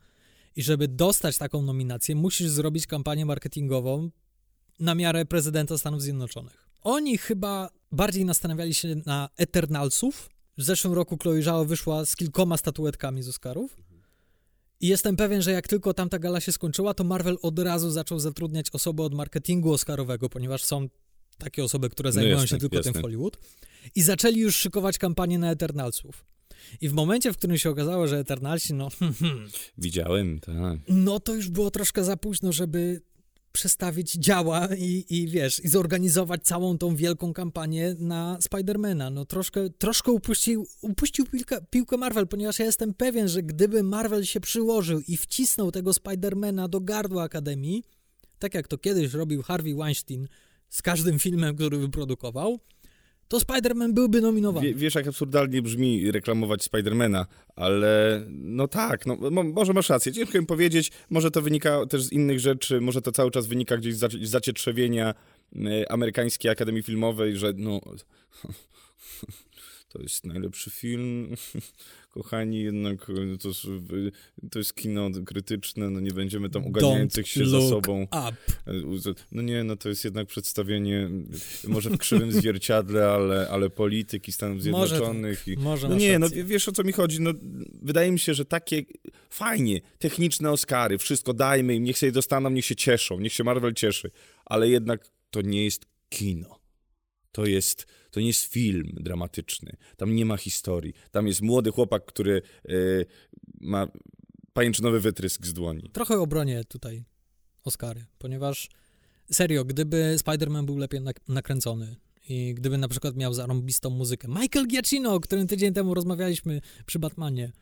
Speaker 2: i żeby dostać taką nominację, musisz zrobić kampanię marketingową na miarę prezydenta Stanów Zjednoczonych. Oni chyba bardziej nastanawiali się na Eternalsów. W zeszłym roku Chloe Zhao wyszła z kilkoma statuetkami z Oscarów. I jestem pewien, że jak tylko tamta gala się skończyła, to Marvel od razu zaczął zatrudniać osoby od marketingu Oscarowego, ponieważ są takie osoby, które no zajmują no jasne, się tylko jasne. tym Hollywood. I zaczęli już szykować kampanię na Eternalsów. I w momencie, w którym się okazało, że Eternalsi, no...
Speaker 1: Widziałem, tak.
Speaker 2: No to już było troszkę za późno, żeby przestawić działa i, i wiesz, i zorganizować całą tą wielką kampanię na Spidermana. No troszkę, troszkę upuścił, upuścił piłkę, piłkę Marvel, ponieważ ja jestem pewien, że gdyby Marvel się przyłożył i wcisnął tego Spidermana do gardła Akademii, tak jak to kiedyś robił Harvey Weinstein z każdym filmem, który wyprodukował, to Spider-Man byłby nominowany.
Speaker 1: Wie, wiesz, jak absurdalnie brzmi reklamować Spidermana, ale no tak, no, mo, może masz rację. Ciężko im powiedzieć, może to wynika też z innych rzeczy, może to cały czas wynika gdzieś z zacietrzewienia e, amerykańskiej Akademii Filmowej, że no to jest najlepszy film. Kochani, jednak e, to, to jest kino krytyczne, no nie będziemy tam uganiających się za sobą.
Speaker 2: Up.
Speaker 1: E, no nie, no to jest jednak przedstawienie, może w krzywym zwierciadle, ale, ale polityki Stanów Zjednoczonych.
Speaker 2: Może, tak. i, może
Speaker 1: no nie, no wiesz o co mi chodzi, no wydaje mi się, że takie fajnie, techniczne Oscary, wszystko dajmy im, niech się dostaną, niech się cieszą, niech się Marvel cieszy, ale jednak to nie jest kino. To jest to nie jest film dramatyczny. Tam nie ma historii. Tam jest młody chłopak, który yy, ma pajęczynowy wytrysk z dłoni.
Speaker 2: Trochę obronię tutaj Oscary, ponieważ serio, gdyby Spider-Man był lepiej nakręcony i gdyby na przykład miał zarąbistą muzykę. Michael Giacchino, o którym tydzień temu rozmawialiśmy przy Batmanie,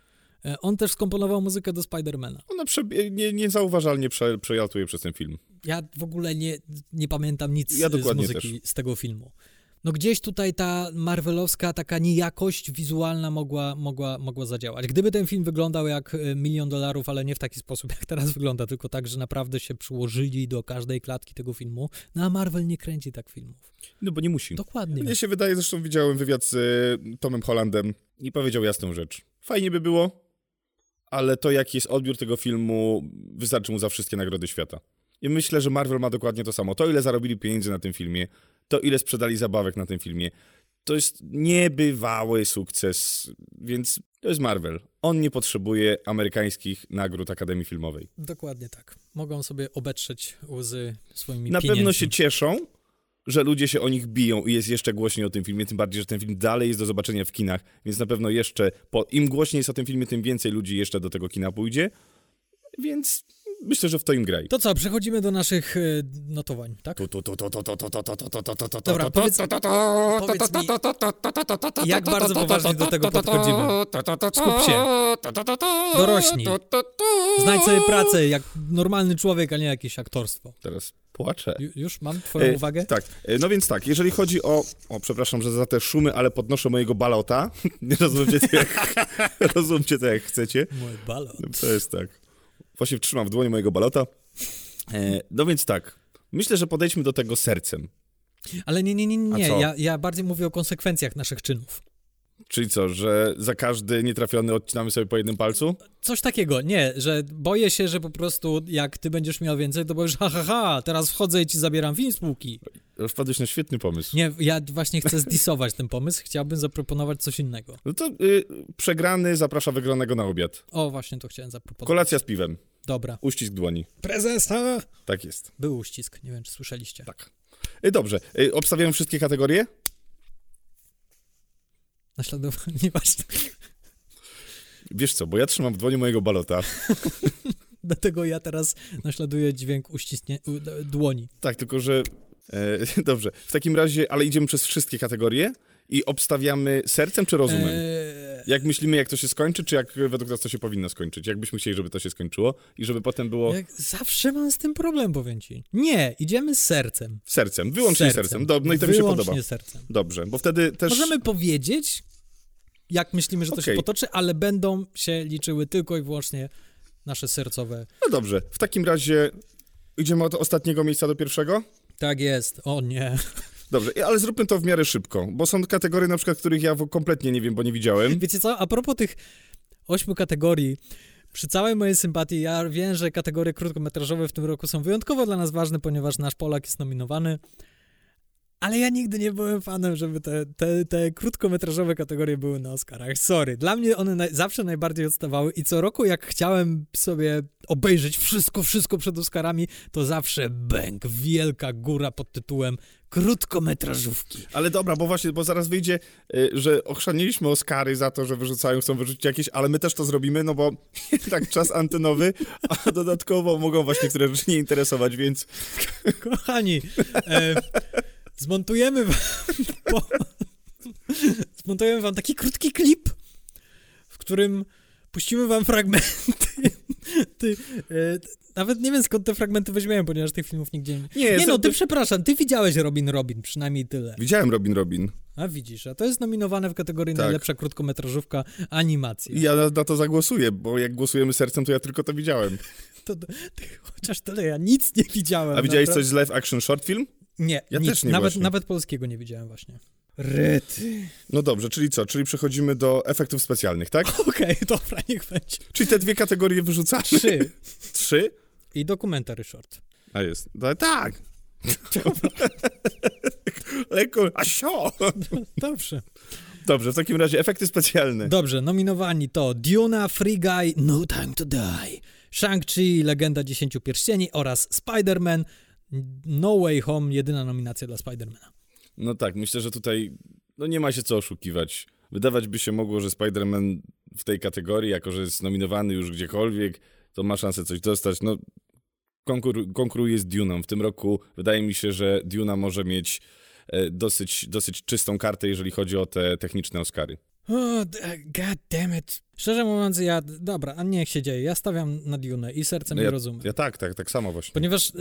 Speaker 2: e, on też skomponował muzykę do Spidermana.
Speaker 1: Ona prze, nie, niezauważalnie prze, przelatuje przez ten film.
Speaker 2: Ja w ogóle nie, nie pamiętam nic ja z muzyki też. z tego filmu no gdzieś tutaj ta marvelowska taka niejakość wizualna mogła, mogła, mogła zadziałać. Gdyby ten film wyglądał jak e, milion dolarów, ale nie w taki sposób, jak teraz wygląda, tylko tak, że naprawdę się przyłożyli do każdej klatki tego filmu, no a Marvel nie kręci tak filmów.
Speaker 1: No bo nie musi.
Speaker 2: Dokładnie.
Speaker 1: Mnie się wydaje, zresztą widziałem wywiad z e, Tomem Hollandem i powiedział jasną rzecz. Fajnie by było, ale to jaki jest odbiór tego filmu wystarczy mu za wszystkie nagrody świata. I myślę, że Marvel ma dokładnie to samo. To, ile zarobili pieniędzy na tym filmie, to ile sprzedali zabawek na tym filmie. To jest niebywały sukces, więc to jest Marvel. On nie potrzebuje amerykańskich nagród Akademii Filmowej.
Speaker 2: Dokładnie tak. Mogą sobie obetrzeć łzy swoimi
Speaker 1: Na
Speaker 2: pieniędzmi.
Speaker 1: pewno się cieszą, że ludzie się o nich biją i jest jeszcze głośniej o tym filmie, tym bardziej, że ten film dalej jest do zobaczenia w kinach, więc na pewno jeszcze, po, im głośniej jest o tym filmie, tym więcej ludzi jeszcze do tego kina pójdzie, więc myślę, że w to im graj.
Speaker 2: To co, przechodzimy do naszych notowań, tak? Dobra, powiedz, mi, jak bardzo poważnie do tego podchodzimy. Skup się. Dorośnij. Znajdź sobie pracę jak normalny człowiek, a nie jakieś aktorstwo.
Speaker 1: Teraz płaczę.
Speaker 2: Ju- Już mam twoją
Speaker 1: E,
Speaker 2: uwagę?
Speaker 1: Tak, e, no więc tak, jeżeli chodzi o... O, przepraszam, że za te szumy, ale podnoszę mojego balota. Nie rozumcie to jak, rozumcie to jak chcecie.
Speaker 2: Mój balon.
Speaker 1: To jest tak. Właśnie trzymam w dłoni mojego balota. E, no więc tak, myślę, że podejdźmy do tego sercem.
Speaker 2: Ale nie, nie, nie, nie. Ja, ja bardziej mówię o konsekwencjach naszych czynów.
Speaker 1: Czyli co, że za każdy nietrafiony odcinamy sobie po jednym palcu?
Speaker 2: Coś takiego, nie, że boję się, że po prostu jak ty będziesz miał więcej, to powiesz, ha, ha, ha, teraz wchodzę i ci zabieram film z półki.
Speaker 1: Wpadłeś na świetny pomysł.
Speaker 2: Nie, ja właśnie chcę zdisować ten pomysł, chciałbym zaproponować coś innego.
Speaker 1: No to y, przegrany zaprasza wygranego na obiad.
Speaker 2: O, właśnie to chciałem zaproponować.
Speaker 1: Kolacja z piwem.
Speaker 2: Dobra.
Speaker 1: Uścisk dłoni.
Speaker 2: Prezesa!
Speaker 1: Tak jest.
Speaker 2: Był uścisk, nie wiem, czy słyszeliście.
Speaker 1: Tak. Y, dobrze. Y, obstawiamy wszystkie kategorie?
Speaker 2: Naśladowanie, nieważne.
Speaker 1: Wiesz co, bo ja trzymam w dłoni mojego balota.
Speaker 2: Dlatego ja teraz naśladuję dźwięk uściśnie, u, d- dłoni.
Speaker 1: Tak, tylko że... E, dobrze. W takim razie, ale idziemy przez wszystkie kategorie i obstawiamy sercem czy rozumem?
Speaker 2: Eee,
Speaker 1: Jak myślimy, jak to się skończy, czy jak według nas to się powinno skończyć? Jak byśmy chcieli, żeby to się skończyło i żeby potem było
Speaker 2: jak zawsze mam z tym problem, powiem ci. Nie, idziemy z sercem.
Speaker 1: sercem, wyłącznie sercem. Dob- no i to mi się
Speaker 2: Wyłącznie
Speaker 1: podoba.
Speaker 2: sercem.
Speaker 1: Dobrze, bo wtedy też...
Speaker 2: Możemy powiedzieć, jak myślimy, że to się
Speaker 1: Okej.
Speaker 2: potoczy, ale będą się liczyły tylko i wyłącznie nasze sercowe.
Speaker 1: No dobrze, w takim razie idziemy od ostatniego miejsca do pierwszego?
Speaker 2: Tak jest. O nie.
Speaker 1: Dobrze, ale zróbmy to w miarę szybko, bo są kategorie na przykład, których ja kompletnie nie wiem, bo nie widziałem.
Speaker 2: Wiecie co, a propos tych ośmiu kategorii, przy całej mojej sympatii, ja wiem, że kategorie krótkometrażowe w tym roku są wyjątkowo dla nas ważne, ponieważ nasz Polak jest nominowany, ale ja nigdy nie byłem fanem, żeby te, te, te krótkometrażowe kategorie były na Oscarach. Sorry, dla mnie one zawsze najbardziej odstawały i co roku, jak chciałem sobie obejrzeć wszystko, wszystko przed Oscarami, to zawsze bęk, wielka góra pod tytułem krótkometrażówki.
Speaker 1: Ale dobra, bo właśnie, bo zaraz wyjdzie, y, że ochrzaniliśmy Oscary za to, że wyrzucają, chcą wyrzucić jakieś, ale my też to zrobimy, no bo tak czas antenowy, a dodatkowo mogą właśnie niektóre rzeczy nie interesować, więc
Speaker 2: Kochani, e, zmontujemy wam, po, zmontujemy wam taki krótki klip, w którym puścimy wam fragmenty. Ty, e, nawet nie wiem skąd te fragmenty weźmiemy, ponieważ tych filmów nigdzie nie...
Speaker 1: Nie,
Speaker 2: Nie no, ty przepraszam, ty widziałeś Robin Robin, przynajmniej tyle.
Speaker 1: widziałem Robin Robin.
Speaker 2: A widzisz, a to jest nominowane w kategorii
Speaker 1: Tak.
Speaker 2: najlepsza krótkometrażówka animacja.
Speaker 1: Ja na, na to zagłosuję, bo jak głosujemy sercem, to ja tylko to widziałem.
Speaker 2: To, to, ty, chociaż tyle, ja nic nie widziałem.
Speaker 1: A widziałeś
Speaker 2: naprawdę.
Speaker 1: coś z live action short film?
Speaker 2: Nie,
Speaker 1: Ja
Speaker 2: nic,
Speaker 1: też nie
Speaker 2: nawet,
Speaker 1: właśnie.
Speaker 2: nawet polskiego nie widziałem właśnie. Rety.
Speaker 1: No dobrze, czyli co? Czyli przechodzimy do efektów specjalnych, tak?
Speaker 2: Okej, dobra, niech będzie.
Speaker 1: Czyli te dwie kategorie wyrzucamy.
Speaker 2: Trzy.
Speaker 1: Trzy?
Speaker 2: I dokumentary short.
Speaker 1: A jest. No, tak. Lekko. A sio!
Speaker 2: Dobrze.
Speaker 1: Dobrze, w takim razie efekty specjalne.
Speaker 2: Dobrze, nominowani to Duna, Free Guy, No Time to Die, Shang-Chi, Legenda Dziesięciu Pierścieni oraz Spider-Man. No Way Home, jedyna nominacja dla Spidermana.
Speaker 1: No tak, myślę, że tutaj no nie ma się co oszukiwać. Wydawać by się mogło, że Spider-Man w tej kategorii, jako że jest nominowany już gdziekolwiek, to ma szansę coś dostać. No, konkur konkuruje z Duną. W tym roku wydaje mi się, że Duna może mieć e, dosyć, dosyć czystą kartę, jeżeli chodzi o te techniczne Oscary.
Speaker 2: O, d- god damn it. Szczerze mówiąc, ja... Dobra, a niech się dzieje. Ja stawiam na Dune i sercem
Speaker 1: No ja,
Speaker 2: rozumiem.
Speaker 1: ja tak, tak, tak samo właśnie.
Speaker 2: Ponieważ,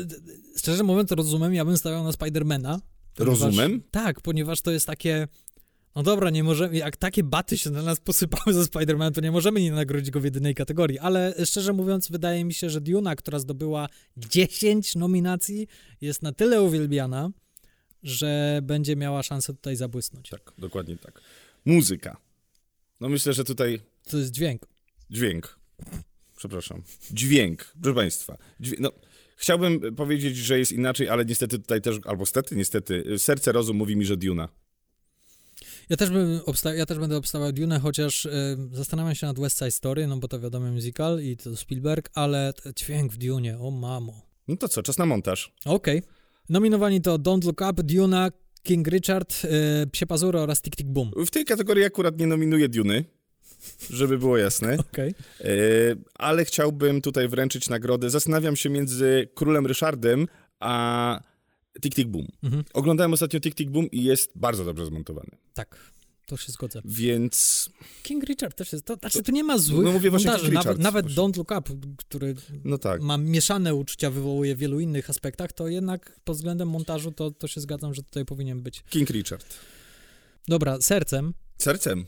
Speaker 2: szczerze mówiąc, rozumiem, ja bym stawiał na Spidermana. Ponieważ-
Speaker 1: Rozumem?
Speaker 2: Tak, ponieważ to jest takie... No dobra, nie możemy, jak takie baty się na nas posypały ze Spider-Man, to nie możemy nie nagrodzić go w jedynej kategorii, ale szczerze mówiąc, wydaje mi się, że Duna, która zdobyła 10 nominacji, jest na tyle uwielbiana, że będzie miała szansę tutaj zabłysnąć.
Speaker 1: Tak, dokładnie tak. Muzyka. No myślę, że tutaj
Speaker 2: To jest dźwięk.
Speaker 1: Dźwięk. Przepraszam. Dźwięk, proszę Państwa. Dźwię... No, chciałbym powiedzieć, że jest inaczej, ale niestety tutaj też, albo stety, niestety, serce rozum mówi mi, że Duna.
Speaker 2: Ja też, bym obsta- ja też będę obstawiał Dune, chociaż y, zastanawiam się nad West Side Story, no bo to wiadomo musical i to Spielberg, ale dźwięk w Dune, o mamo.
Speaker 1: No to co, czas na montaż.
Speaker 2: Okej. Nominowani to Don't Look Up, Duna, King Richard, y, Psie Pazury oraz Tick Tick Boom.
Speaker 1: W tej kategorii akurat nie nominuję Duny, żeby było jasne,
Speaker 2: Okej.
Speaker 1: e, ale chciałbym tutaj wręczyć nagrodę. Zastanawiam się między Królem Ryszardem a Tick Tick Boom.
Speaker 2: Mhm.
Speaker 1: Oglądałem ostatnio Tick Tick Boom i jest bardzo dobrze zmontowany.
Speaker 2: Tak. To się zgodzę.
Speaker 1: Więc,
Speaker 2: King Richard też jest, to znaczy tu nie ma złych
Speaker 1: no mówię właśnie Richard,
Speaker 2: nawet
Speaker 1: właśnie.
Speaker 2: Don't Look Up, który
Speaker 1: no tak.
Speaker 2: ma mieszane uczucia, wywołuje w wielu innych aspektach, to jednak pod względem montażu to, to się zgadzam, że tutaj powinien być.
Speaker 1: King Richard.
Speaker 2: Dobra, sercem,
Speaker 1: Sercem.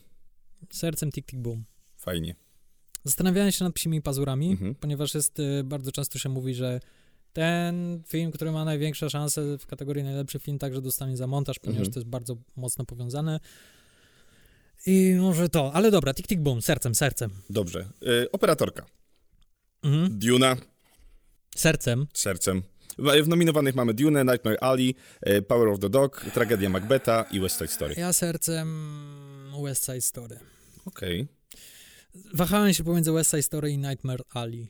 Speaker 2: Sercem Tick Tick Boom.
Speaker 1: Fajnie.
Speaker 2: Zastanawiałem się nad psimi pazurami,
Speaker 1: Mhm.
Speaker 2: ponieważ jest, y, bardzo często się mówi, że ten film, który ma największe szanse w kategorii najlepszy film, także dostanie za montaż, ponieważ
Speaker 1: Mhm.
Speaker 2: to jest bardzo mocno powiązane. I może to, ale dobra, Tick Tick Boom, sercem, sercem.
Speaker 1: Dobrze. Y, operatorka.
Speaker 2: Mhm.
Speaker 1: Duna.
Speaker 2: Sercem.
Speaker 1: Sercem. W nominowanych mamy Dune, Nightmare Alley, y, Power of the Dog, Tragedia Macbeta i West Side Story.
Speaker 2: Ja sercem West Side Story.
Speaker 1: Okej.
Speaker 2: Wahałem się pomiędzy West Side Story i Nightmare Alley,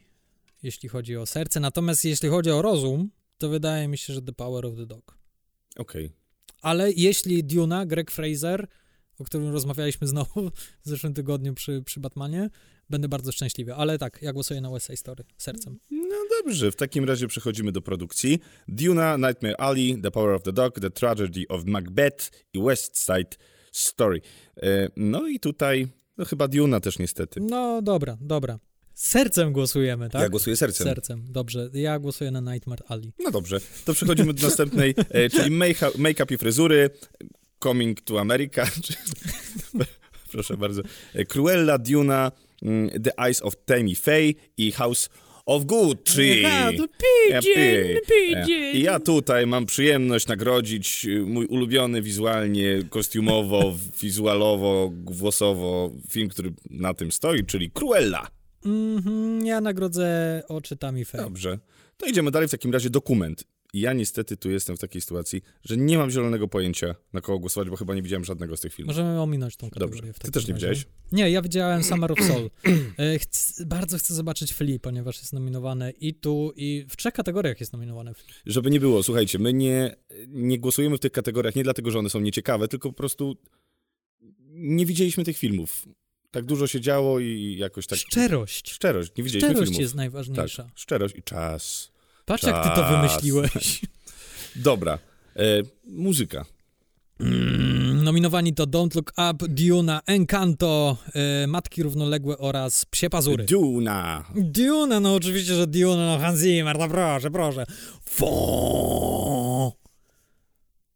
Speaker 2: jeśli chodzi o serce. Natomiast jeśli chodzi o rozum, to wydaje mi się, że The Power of the Dog.
Speaker 1: Okej.
Speaker 2: Ale jeśli Duna, Greg Fraser, o którym rozmawialiśmy znowu w zeszłym tygodniu przy, przy Batmanie, będę bardzo szczęśliwy. Ale tak, ja głosuję na West Side Story sercem.
Speaker 1: No dobrze, w takim razie przechodzimy do produkcji. Duna, Nightmare Alley, The Power of the Dog, The Tragedy of Macbeth i West Side Story. E, No i tutaj, no chyba Duna też niestety.
Speaker 2: No dobra, dobra. Sercem głosujemy, tak?
Speaker 1: Ja głosuję sercem.
Speaker 2: Sercem, dobrze. Ja głosuję na Nightmare Alley.
Speaker 1: No dobrze, to przechodzimy do następnej, e, czyli make- make-up i fryzury, Coming to America, czy- proszę bardzo, E, Cruella, Duna, mm, The Eyes of Tammy Faye i House of
Speaker 2: to
Speaker 1: Ja
Speaker 2: Pigeon, Pigeon.
Speaker 1: I ja tutaj mam przyjemność nagrodzić y, mój ulubiony wizualnie, kostiumowo, wizualowo, głosowo film, który na tym stoi, czyli Cruella.
Speaker 2: Mhm, ja nagrodzę oczy Faye.
Speaker 1: Dobrze. To idziemy dalej w takim razie dokument. I ja niestety tu jestem w takiej sytuacji, że nie mam zielonego pojęcia na kogo głosować, bo chyba nie widziałem żadnego z tych filmów.
Speaker 2: Możemy ominąć tą kategorię.
Speaker 1: Dobrze. Ty też nie
Speaker 2: razie.
Speaker 1: widziałeś?
Speaker 2: Nie, ja widziałem Summer of Soul. E, Chcę, bardzo chcę zobaczyć Flea, ponieważ jest nominowane i tu, i w trzech kategoriach jest nominowane.
Speaker 1: Żeby nie było, słuchajcie, my nie, nie głosujemy w tych kategoriach nie dlatego, że one są nieciekawe, tylko po prostu nie widzieliśmy tych filmów. Tak dużo się działo i jakoś tak...
Speaker 2: Szczerość.
Speaker 1: Szczerość, nie widzieliśmy
Speaker 2: Szczerość
Speaker 1: filmów.
Speaker 2: jest
Speaker 1: Tak,
Speaker 2: najważniejsza.
Speaker 1: szczerość i czas.
Speaker 2: Patrz, jak ty to wymyśliłeś.
Speaker 1: Dobra. E, muzyka.
Speaker 2: Mm, Nominowani to Don't Look Up, Duna, Encanto, e, Matki Równoległe oraz Psie Pazury.
Speaker 1: Duna.
Speaker 2: Duna, no oczywiście, że Duna, no Hans Zimmer, no proszę, proszę. Fo!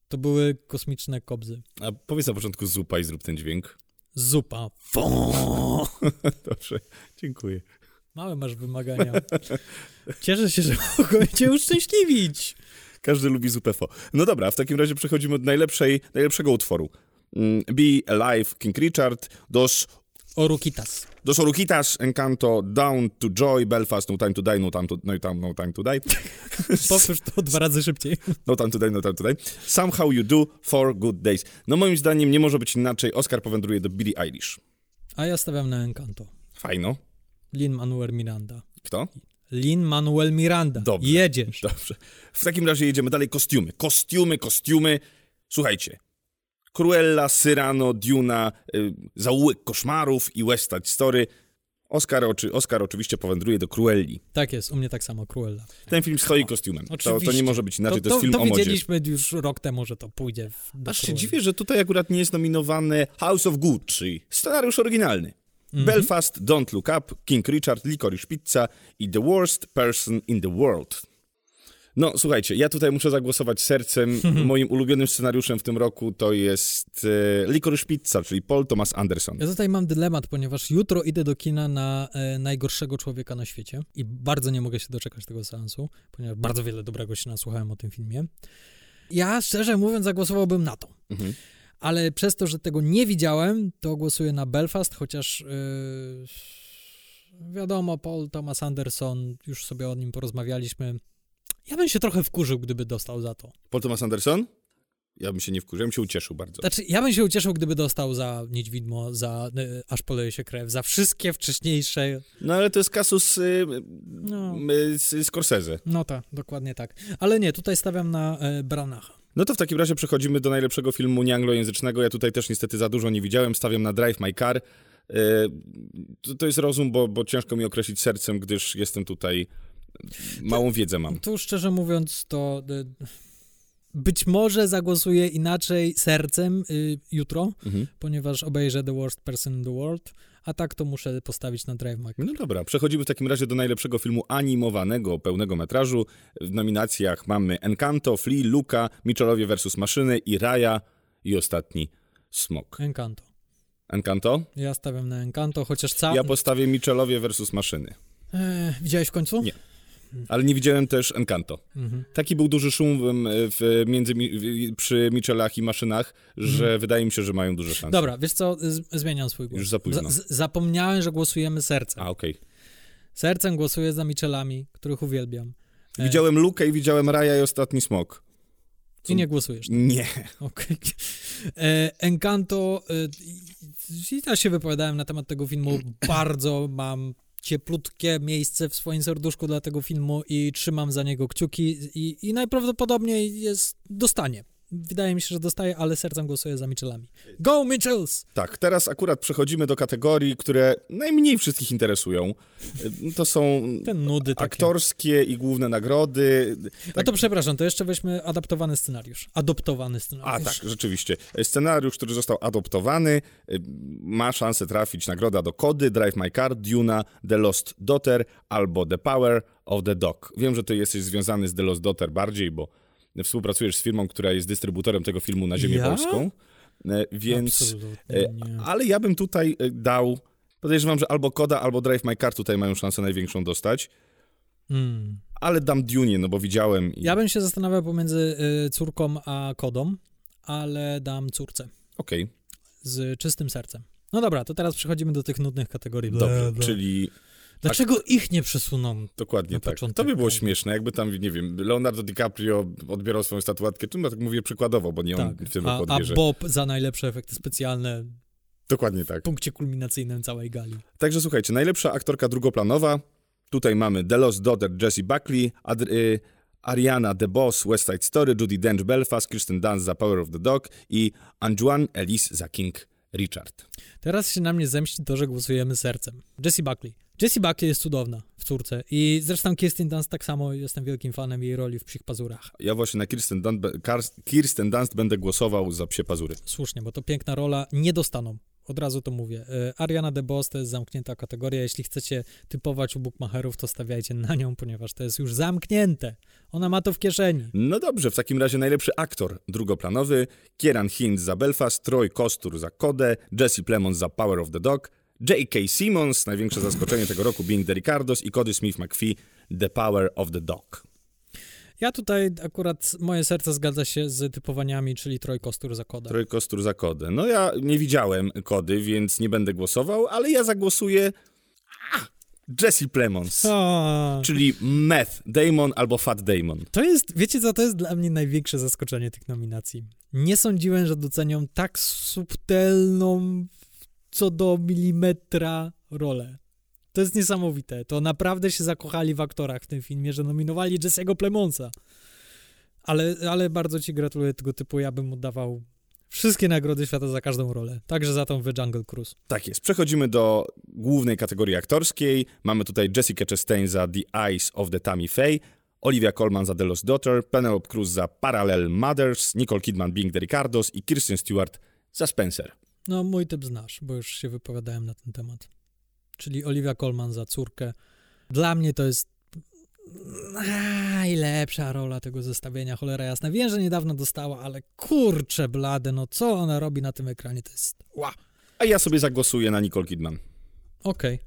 Speaker 2: To były kosmiczne kobzy.
Speaker 1: A powiedz na początku zupa i zrób ten dźwięk.
Speaker 2: Zupa. Fo!
Speaker 1: Dobrze, dziękuję.
Speaker 2: Małe masz wymagania. Cieszę się, że mogłem cię uszczęśliwić.
Speaker 1: Każdy lubi zupę fo. No dobra, w takim razie przechodzimy do najlepszej, najlepszego utworu. Mm, Be Alive, King Richard, Dos,
Speaker 2: Orukitas.
Speaker 1: Dos Orukitas, Encanto, Down to Joy, Belfast, No Time to Die, No Time to, no, time, no time to Die,
Speaker 2: Powtórz to dwa razy szybciej.
Speaker 1: No Time to Die, No Time to Die, Somehow You Do, For Good Days. No moim zdaniem nie może być inaczej, Oscar powędruje do Billie Eilish.
Speaker 2: A ja stawiam na Encanto.
Speaker 1: Fajno.
Speaker 2: Lin-Manuel Miranda.
Speaker 1: Kto?
Speaker 2: Lin-Manuel Miranda.
Speaker 1: Dobrze.
Speaker 2: Jedziesz.
Speaker 1: Dobrze. W takim razie jedziemy dalej. Kostiumy. Kostiumy, kostiumy. Słuchajcie. Cruella, Cyrano, Duna, y, Zaułek Koszmarów i West Side Story. Oscar, oczy, Oscar oczywiście powędruje do Cruelli.
Speaker 2: Tak jest, u mnie tak samo, Cruella.
Speaker 1: Ten film stoi kostiumem. To, to nie może być inaczej, to,
Speaker 2: to,
Speaker 1: jest film
Speaker 2: to
Speaker 1: o modzie.
Speaker 2: wiedzieliśmy już rok temu, że to pójdzie w, do
Speaker 1: Aż się
Speaker 2: Cruelli.
Speaker 1: dziwię, że tutaj akurat nie jest nominowany House of Gucci. Scenariusz oryginalny.
Speaker 2: Mhm.
Speaker 1: Belfast, Don't Look Up, King Richard, Licorice Pizza i The Worst Person in the World. No, słuchajcie, ja tutaj muszę zagłosować sercem. Moim ulubionym scenariuszem w tym roku to jest e, Licorice Pizza, czyli Paul Thomas Anderson.
Speaker 2: Ja tutaj mam dylemat, ponieważ jutro idę do kina na e, najgorszego człowieka na świecie i bardzo nie mogę się doczekać tego seansu, ponieważ bardzo wiele dobrego się nasłuchałem o tym filmie. Ja szczerze mówiąc zagłosowałbym na to.
Speaker 1: Mhm.
Speaker 2: Ale przez to, że tego nie widziałem, to głosuję na Belfast, chociaż yy, wiadomo, Paul Thomas Anderson, już sobie o nim porozmawialiśmy. Ja bym się trochę wkurzył, gdyby dostał za to.
Speaker 1: Paul Thomas Anderson? Ja bym się nie wkurzył, ja bym się ucieszył bardzo.
Speaker 2: Znaczy, ja bym się ucieszył, gdyby dostał za Niedźwidmo, za y, Aż poleje się krew, za wszystkie wcześniejsze.
Speaker 1: No ale to jest kasus y,
Speaker 2: No,
Speaker 1: y, z Scorsese.
Speaker 2: no tak, dokładnie tak. Ale nie, tutaj stawiam na y, Branacha.
Speaker 1: No to w takim razie przechodzimy do najlepszego filmu nieanglojęzycznego. Ja tutaj też niestety za dużo nie widziałem. Stawiam na Drive My Car. E, To, to jest rozum, bo, bo ciężko mi określić sercem, gdyż jestem tutaj... Małą wiedzę mam.
Speaker 2: Tu szczerze mówiąc, to y, być może zagłosuję inaczej sercem y, jutro,
Speaker 1: Mhm.
Speaker 2: ponieważ obejrzę The Worst Person in the World, a tak to muszę postawić na Drive Car.
Speaker 1: No dobra, przechodzimy w takim razie do najlepszego filmu animowanego, pełnego metrażu. W nominacjach mamy Encanto, Flea, Luca, Mitchellowie vs. Maszyny i Raya i ostatni Smok.
Speaker 2: Encanto.
Speaker 1: Encanto?
Speaker 2: Ja stawiam na Encanto, chociaż cały...
Speaker 1: Ja postawię Mitchellowie vs. Maszyny.
Speaker 2: E, widziałeś w końcu?
Speaker 1: Nie. Ale nie widziałem też Encanto.
Speaker 2: Mhm.
Speaker 1: Taki był duży szum w, między, mi- w, przy Michelach i maszynach, że wydaje mi się, że mają duże szanse.
Speaker 2: Mhm. Dobra, wiesz co, z, zmieniam swój głos.
Speaker 1: Już za późno.
Speaker 2: z, zapomniałem, że głosujemy sercem.
Speaker 1: A, okej.
Speaker 2: Sercem głosuję za Michelami, których uwielbiam. E,
Speaker 1: Widziałem Lukę i widziałem Raya i ostatni smok.
Speaker 2: I nie głosujesz.
Speaker 1: Nie.
Speaker 2: Okej. E, Encanto, e, i ja się wypowiadałem na temat tego filmu, bardzo mam cieplutkie miejsce w swoim serduszku dla tego filmu i trzymam za niego kciuki i, i najprawdopodobniej jest, dostanie. Wydaje mi się, że dostaje, ale sercem głosuję za Michelami. Go Michels!
Speaker 1: Tak, teraz akurat przechodzimy do kategorii, które najmniej wszystkich interesują. To są
Speaker 2: Ten nudy
Speaker 1: aktorskie i główne nagrody.
Speaker 2: No
Speaker 1: Tak,
Speaker 2: to przepraszam, to jeszcze weźmy adaptowany scenariusz. Adoptowany
Speaker 1: a
Speaker 2: scenariusz.
Speaker 1: tak, rzeczywiście. Scenariusz, który został adoptowany, y, ma szansę trafić nagroda do Kody, Drive My Car, Duna, The Lost Daughter albo The Power of the Dog. Wiem, że ty jesteś związany z The Lost Daughter bardziej, bo współpracujesz z firmą, która jest dystrybutorem tego filmu na ziemię
Speaker 2: Ja?
Speaker 1: polską. E, Więc...
Speaker 2: Absolutnie
Speaker 1: E. Ale ja bym tutaj e, dał. Podejrzewam, że albo Koda, albo Drive My Car tutaj mają szansę największą dostać.
Speaker 2: Mm.
Speaker 1: Ale dam Dune, no bo widziałem. I...
Speaker 2: Ja bym się zastanawiał pomiędzy córką a kodą, ale dam córce
Speaker 1: Okej,
Speaker 2: z czystym sercem. No dobra, to teraz przechodzimy do tych nudnych kategorii.
Speaker 1: Dobrze. Czyli
Speaker 2: Dlaczego ich nie przesuną?
Speaker 1: dokładnie
Speaker 2: Na
Speaker 1: tak.
Speaker 2: początek
Speaker 1: To by było
Speaker 2: tak.
Speaker 1: śmieszne, jakby tam, nie wiem, Leonardo DiCaprio odbierał swoją statuetkę. Czym ja tak mówię przykładowo, bo nie on
Speaker 2: Tak.
Speaker 1: w tym roku
Speaker 2: a. Bob za najlepsze efekty specjalne
Speaker 1: Dokładnie tak.
Speaker 2: w punkcie kulminacyjnym całej gali.
Speaker 1: Także słuchajcie, najlepsza aktorka drugoplanowa. Tutaj mamy The Lost Daughter Jessie Buckley, Ad- y, Ariana DeBoss, West Side Story, Judy Dench Belfast, Kristen Dunst za Power of the Dog i Anjuan Elise za King Richard.
Speaker 2: Teraz się na mnie zemści to, że głosujemy sercem. Jessie Buckley. Jessie Buckley jest cudowna w córce i zresztą Kirsten Dunst tak samo, jestem wielkim fanem jej roli w Psich Pazurach.
Speaker 1: Ja właśnie na Kirsten Dunst, Kirsten Dunst będę głosował za Psie Pazury.
Speaker 2: Słusznie, bo to piękna rola, nie dostaną. Od razu to mówię. E, Ariana DeBose to jest zamknięta kategoria. Jeśli chcecie typować u bookmacherów, to stawiajcie na nią, ponieważ to jest już zamknięte. Ona ma to w kieszeni.
Speaker 1: No dobrze, w takim razie najlepszy aktor drugoplanowy, Kieran Hintz za Belfast, Troy Kostur za Kodę, Jesse Plemons za Power of the Dog, J.K. Simmons, największe zaskoczenie tego roku, Being the Ricardos i Cody Smith McPhee, The Power of the Dog.
Speaker 2: Ja tutaj akurat moje serce zgadza się z typowaniami, czyli Troy Kostur za kodę.
Speaker 1: Troy Kostur za Kodę. No ja nie widziałem Kody, więc nie będę głosował, ale ja zagłosuję Jesse Plemons,
Speaker 2: A,
Speaker 1: czyli Meth Damon albo Fat Damon.
Speaker 2: To jest, wiecie co, to jest dla mnie największe zaskoczenie tych nominacji. Nie sądziłem, że docenią tak subtelną co do milimetra rolę. To jest niesamowite. To naprawdę się zakochali w aktorach w tym filmie, że nominowali Jesse'ego Plemonsa. Ale, ale bardzo ci gratuluję tego typu. Ja bym mu dawał wszystkie nagrody świata za każdą rolę. Także za tą w Jungle Cruise.
Speaker 1: Tak jest. Przechodzimy do głównej kategorii aktorskiej. Mamy tutaj Jessica Chastain za The Eyes of the Tammy Faye, Olivia Colman za The Lost Daughter, Penelope Cruz za Parallel Mothers, Nicole Kidman Being the Ricardos i Kirsten Stewart za Spencer.
Speaker 2: No, mój typ znasz, bo już się wypowiadałem na ten temat. Czyli Olivia Colman za córkę. Dla mnie to jest najlepsza rola tego zestawienia, cholera jasna. Wiem, że niedawno dostała, ale kurczę blade, no co ona robi na tym ekranie, to jest... Ła.
Speaker 1: A ja sobie zagłosuję na Nicole Kidman.
Speaker 2: Okej.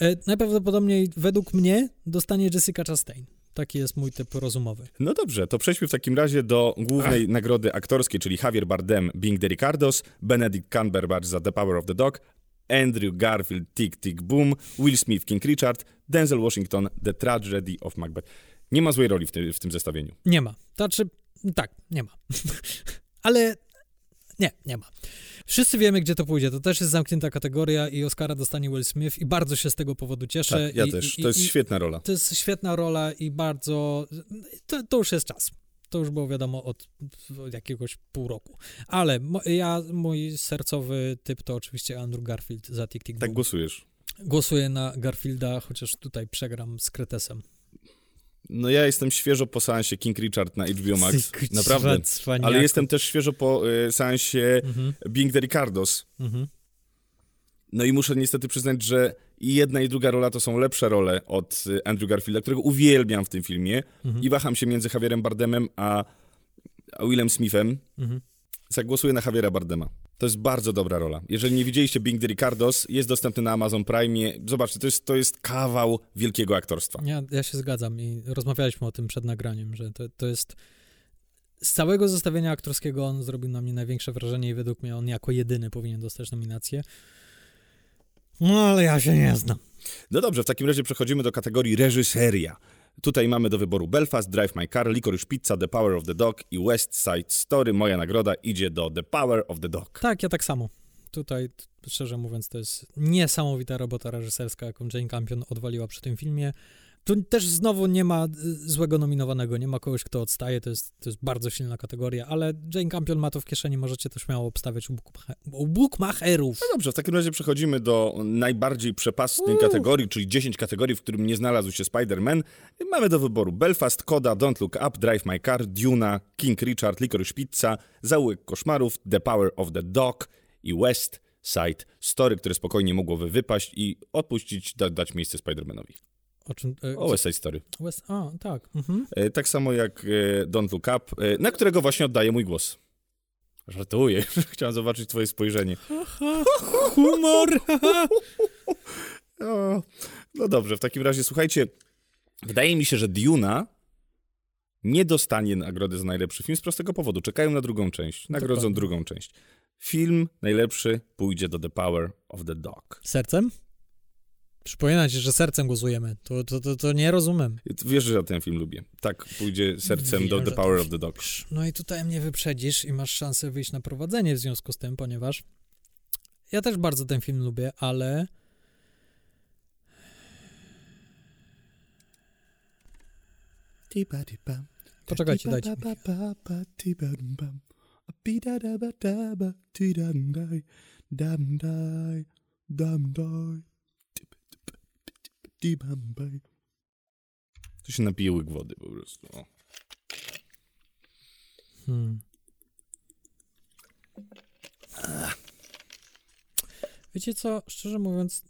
Speaker 2: E, Najprawdopodobniej według mnie dostanie Jessica Chastain. Taki jest mój typ rozumowy.
Speaker 1: No dobrze, to przejdźmy w takim razie do głównej nagrody aktorskiej, czyli Javier Bardem Being the Ricardos, Benedict Cumberbatch za The Power of the Dog, Andrew Garfield Tick Tick Boom, Will Smith King Richard, Denzel Washington The Tragedy of Macbeth. Nie ma złej roli w, ty, w tym zestawieniu.
Speaker 2: Nie ma. Znaczy, tak, nie ma. Ale nie, nie ma. Wszyscy wiemy, gdzie to pójdzie. To też jest zamknięta kategoria i Oscara dostanie Will Smith i bardzo się z tego powodu cieszę.
Speaker 1: Tak, ja
Speaker 2: I,
Speaker 1: też.
Speaker 2: I,
Speaker 1: To jest
Speaker 2: i,
Speaker 1: świetna rola.
Speaker 2: To jest świetna rola i bardzo... To, to już jest czas. To już było wiadomo od, od jakiegoś pół roku. Ale mo, ja, mój sercowy typ to oczywiście Andrew Garfield za Tick Tick
Speaker 1: Tak głosujesz.
Speaker 2: Głosuję na Garfielda, chociaż tutaj przegram z Kretesem.
Speaker 1: No ja jestem świeżo po seansie King Richard na HBO Max. Naprawdę. Ale jestem też świeżo po y, seansie mhm. Being the Ricardos. Mhm. No i muszę niestety przyznać, że i jedna i druga rola to są lepsze role od y, Andrew Garfielda, którego uwielbiam w tym filmie mhm. i waham się między Javierem Bardemem a, a Willem Smithem. Mhm. Zagłosuję na Javiera Bardema. To jest bardzo dobra rola. Jeżeli nie widzieliście Bing the Ricardos, jest dostępny na Amazon Prime. Zobaczcie, to jest, to jest kawał wielkiego aktorstwa.
Speaker 2: Ja, ja się zgadzam i rozmawialiśmy o tym przed nagraniem, że to, to jest z całego zestawienia aktorskiego on zrobił na mnie największe wrażenie i według mnie on jako jedyny powinien dostać nominację. No ale ja się nie znam.
Speaker 1: No dobrze, w takim razie przechodzimy do kategorii reżyseria. Tutaj mamy do wyboru Belfast, Drive My Car, Licorice Pizza, The Power of the Dog i West Side Story. Moja nagroda idzie do The Power of the Dog.
Speaker 2: Tak, ja tak samo. Tutaj, szczerze mówiąc, to jest niesamowita robota reżyserska, jaką Jane Campion odwaliła przy tym filmie. Tu też znowu nie ma y, złego nominowanego, nie ma kogoś, kto odstaje, to jest, to jest bardzo silna kategoria, ale Jane Campion ma to w kieszeni, możecie to śmiało obstawiać u, u bookmacherów.
Speaker 1: No dobrze, w takim razie przechodzimy do najbardziej przepastnej uh. kategorii, czyli 10 kategorii, w którym nie znalazł się Spider-Man. Mamy do wyboru Belfast, Koda, Don't Look Up, Drive My Car, Duna, King Richard, Licorice Pizza, Zaułek Koszmarów, The Power of the Dog i West Side Story, które spokojnie mogłoby wypaść i odpuścić, da, dać miejsce Spider-Manowi.
Speaker 2: O czym?
Speaker 1: E, o West Side Story.
Speaker 2: West, a, tak. Mhm.
Speaker 1: E, tak samo jak e, Don't Look Up, e, na którego właśnie oddaję mój głos. Żartuję, chciałem zobaczyć twoje spojrzenie.
Speaker 2: Humor!
Speaker 1: o, no dobrze, w takim razie słuchajcie, wydaje mi się, że Duna nie dostanie nagrody za najlepszy film z prostego powodu. Czekają na drugą część. Nagrodzą drugą część. Film najlepszy pójdzie do The Power of the Dog.
Speaker 2: Sercem? Przypominać, że sercem głosujemy. To, to, to, to, nie rozumiem.
Speaker 1: Wiesz, że ja ten film lubię. Tak, pójdzie sercem Wiem, do The Power of the Dog.
Speaker 2: No i tutaj mnie wyprzedzisz i masz szansę wyjść na prowadzenie w związku z tym, ponieważ ja też bardzo ten film lubię, ale... Poczekajcie, dajcie mi.
Speaker 1: To się napije łyk wody po prostu. O. Hmm.
Speaker 2: Wiecie co, szczerze mówiąc,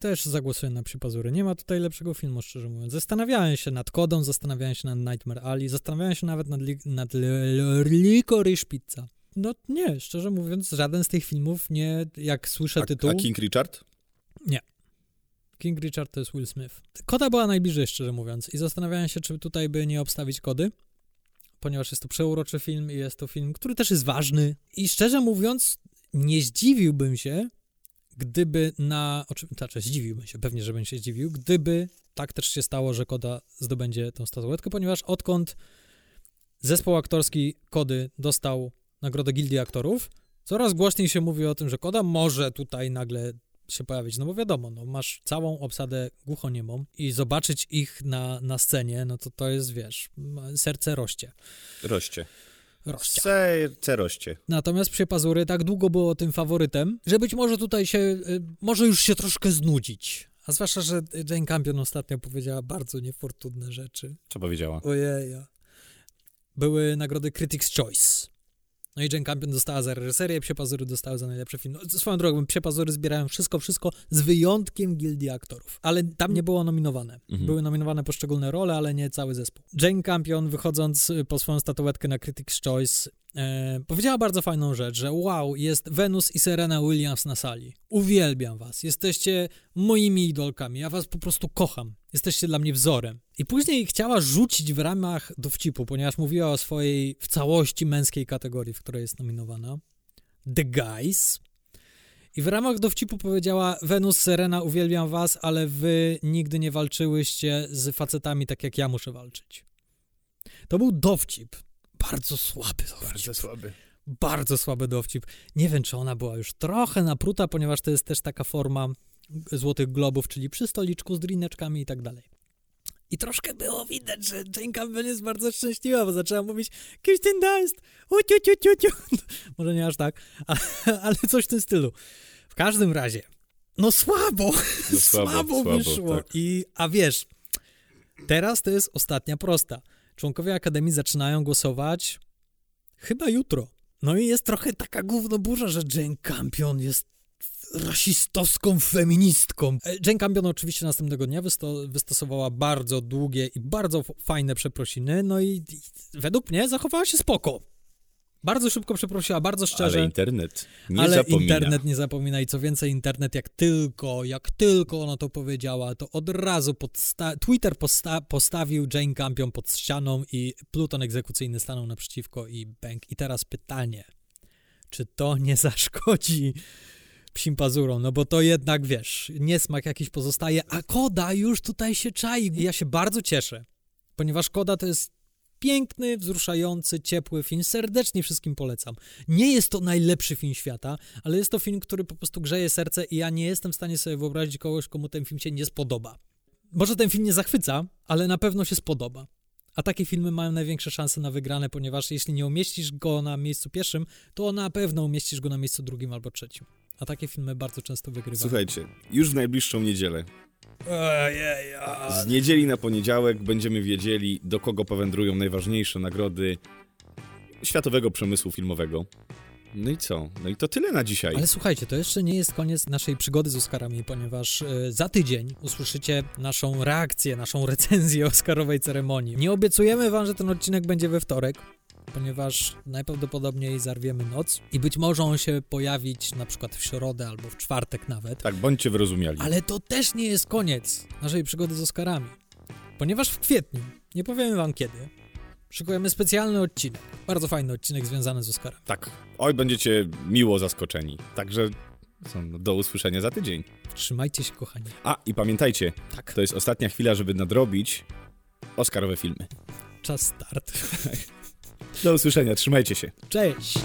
Speaker 2: też zagłosuję na Przypazury. Nie ma tutaj lepszego filmu, szczerze mówiąc. Zastanawiałem się nad Kodą, zastanawiałem się nad Nightmare Alley, zastanawiałem się nawet nad, li nad Licorice Pizza. No nie, szczerze mówiąc, żaden z tych filmów nie, jak słyszę
Speaker 1: a,
Speaker 2: tytuł...
Speaker 1: A King Richard?
Speaker 2: Nie. King Richard to jest Will Smith. Koda była najbliżej, szczerze mówiąc, i zastanawiałem się, czy tutaj by nie obstawić kody, ponieważ jest to przeuroczy film i jest to film, który też jest ważny. I szczerze mówiąc, nie zdziwiłbym się, gdyby na. Znaczy, zdziwiłbym się, pewnie, żebym się zdziwił, gdyby tak też się stało, że Koda zdobędzie tę statuetkę, ponieważ odkąd zespół aktorski Kody dostał nagrodę Gildii Aktorów, coraz głośniej się mówi o tym, że Koda może tutaj nagle się pojawić, no bo wiadomo, no masz całą obsadę głuchoniemą i zobaczyć ich na, na scenie, no to to jest, wiesz, serce roście.
Speaker 1: Roście.
Speaker 2: Roście.
Speaker 1: Serce roście.
Speaker 2: Natomiast przy Pazury tak długo było tym faworytem, że być może tutaj się, y, może już się troszkę znudzić. A zwłaszcza, że Jane Campion ostatnio powiedziała bardzo niefortunne rzeczy.
Speaker 1: Co powiedziała?
Speaker 2: Ojej. Były nagrody Critics' Choice. No i Jane Campion dostała za reżyserię, Psie Pazury dostały za najlepszy film. No, swoją drogą, Psie Pazury zbierają wszystko, wszystko z wyjątkiem gildii aktorów. Ale tam nie było nominowane. Mhm. Były nominowane poszczególne role, ale nie cały zespół. Jane Campion, wychodząc po swoją statuetkę na Critics' Choice, E, powiedziała bardzo fajną rzecz, że wow, jest Venus i Serena Williams na sali. Uwielbiam was. Jesteście moimi idolkami. Ja was po prostu kocham. Jesteście dla mnie wzorem. I później chciała rzucić w ramach dowcipu, ponieważ mówiła o swojej w całości męskiej kategorii, w której jest nominowana. The Guys. I w ramach dowcipu powiedziała: Venus, Serena, uwielbiam was, ale wy nigdy nie walczyłyście z facetami tak jak ja muszę walczyć. To był dowcip bardzo słaby dowcip.
Speaker 1: Bardzo słaby.
Speaker 2: Bardzo słaby dowcip. Nie wiem, czy ona była już trochę napruta, ponieważ to jest też taka forma Złotych Globów, czyli przy stoliczku z drineczkami i tak dalej. I troszkę było widać, że Jane Campbell jest bardzo szczęśliwa, bo zaczęła mówić Kirsten Dunst, uciu, Może nie aż tak, ale, ale coś w tym stylu. W każdym razie, no słabo, no słabo, słabo, wyszło. Tak. I, a wiesz, Teraz to jest ostatnia prosta. Członkowie Akademii zaczynają głosować chyba jutro. No i jest trochę taka gównoburza, że Jane Campion jest rasistowską feministką. E, Jane Campion oczywiście następnego dnia wysto wystosowała bardzo długie i bardzo fajne przeprosiny, no i, i według mnie zachowała się spoko. Bardzo szybko przeprosiła, bardzo szczerze.
Speaker 1: Ale internet nie
Speaker 2: ale
Speaker 1: zapomina.
Speaker 2: internet nie zapomina i co więcej, internet jak tylko, jak tylko ona to powiedziała, to od razu podsta- Twitter posta- postawił Jane Campion pod ścianą i Pluton egzekucyjny stanął naprzeciwko i bank. I teraz pytanie, czy to nie zaszkodzi psim pazurom? No bo to jednak, wiesz, niesmak jakiś pozostaje, a Koda już tutaj się czai. I ja się bardzo cieszę, ponieważ Koda to jest piękny, wzruszający, ciepły film. Serdecznie wszystkim polecam. Nie jest to najlepszy film świata, ale jest to film, który po prostu grzeje serce i ja nie jestem w stanie sobie wyobrazić kogoś, komu ten film się nie spodoba. Może ten film nie zachwyca, ale na pewno się spodoba. A takie filmy mają największe szanse na wygrane, ponieważ jeśli nie umieścisz go na miejscu pierwszym, to na pewno umieścisz go na miejscu drugim albo trzecim. A takie filmy bardzo często wygrywają.
Speaker 1: Słuchajcie, już w najbliższą niedzielę Z niedzieli na poniedziałek będziemy wiedzieli, do kogo powędrują najważniejsze nagrody światowego przemysłu filmowego. No i co? No i to tyle na dzisiaj.
Speaker 2: Ale słuchajcie, to jeszcze nie jest koniec naszej przygody z Oscarami, ponieważ y, za tydzień usłyszycie naszą reakcję, naszą recenzję Oscarowej ceremonii. Nie obiecujemy wam, że ten odcinek będzie we wtorek, ponieważ najprawdopodobniej zarwiemy noc i być może on się pojawić na przykład w środę albo w czwartek nawet.
Speaker 1: Tak, bądźcie wyrozumiali.
Speaker 2: Ale to też nie jest koniec naszej przygody z Oscarami, ponieważ w kwietniu, nie powiemy wam kiedy, szykujemy specjalny odcinek, bardzo fajny odcinek związany z Oscarem.
Speaker 1: Tak, oj, będziecie miło zaskoczeni. Także do usłyszenia za tydzień.
Speaker 2: Trzymajcie się, kochani.
Speaker 1: A, i pamiętajcie,
Speaker 2: Tak,
Speaker 1: to jest ostatnia chwila, żeby nadrobić Oscarowe filmy.
Speaker 2: czas start.
Speaker 1: Do usłyszenia, trzymajcie się.
Speaker 2: Cześć!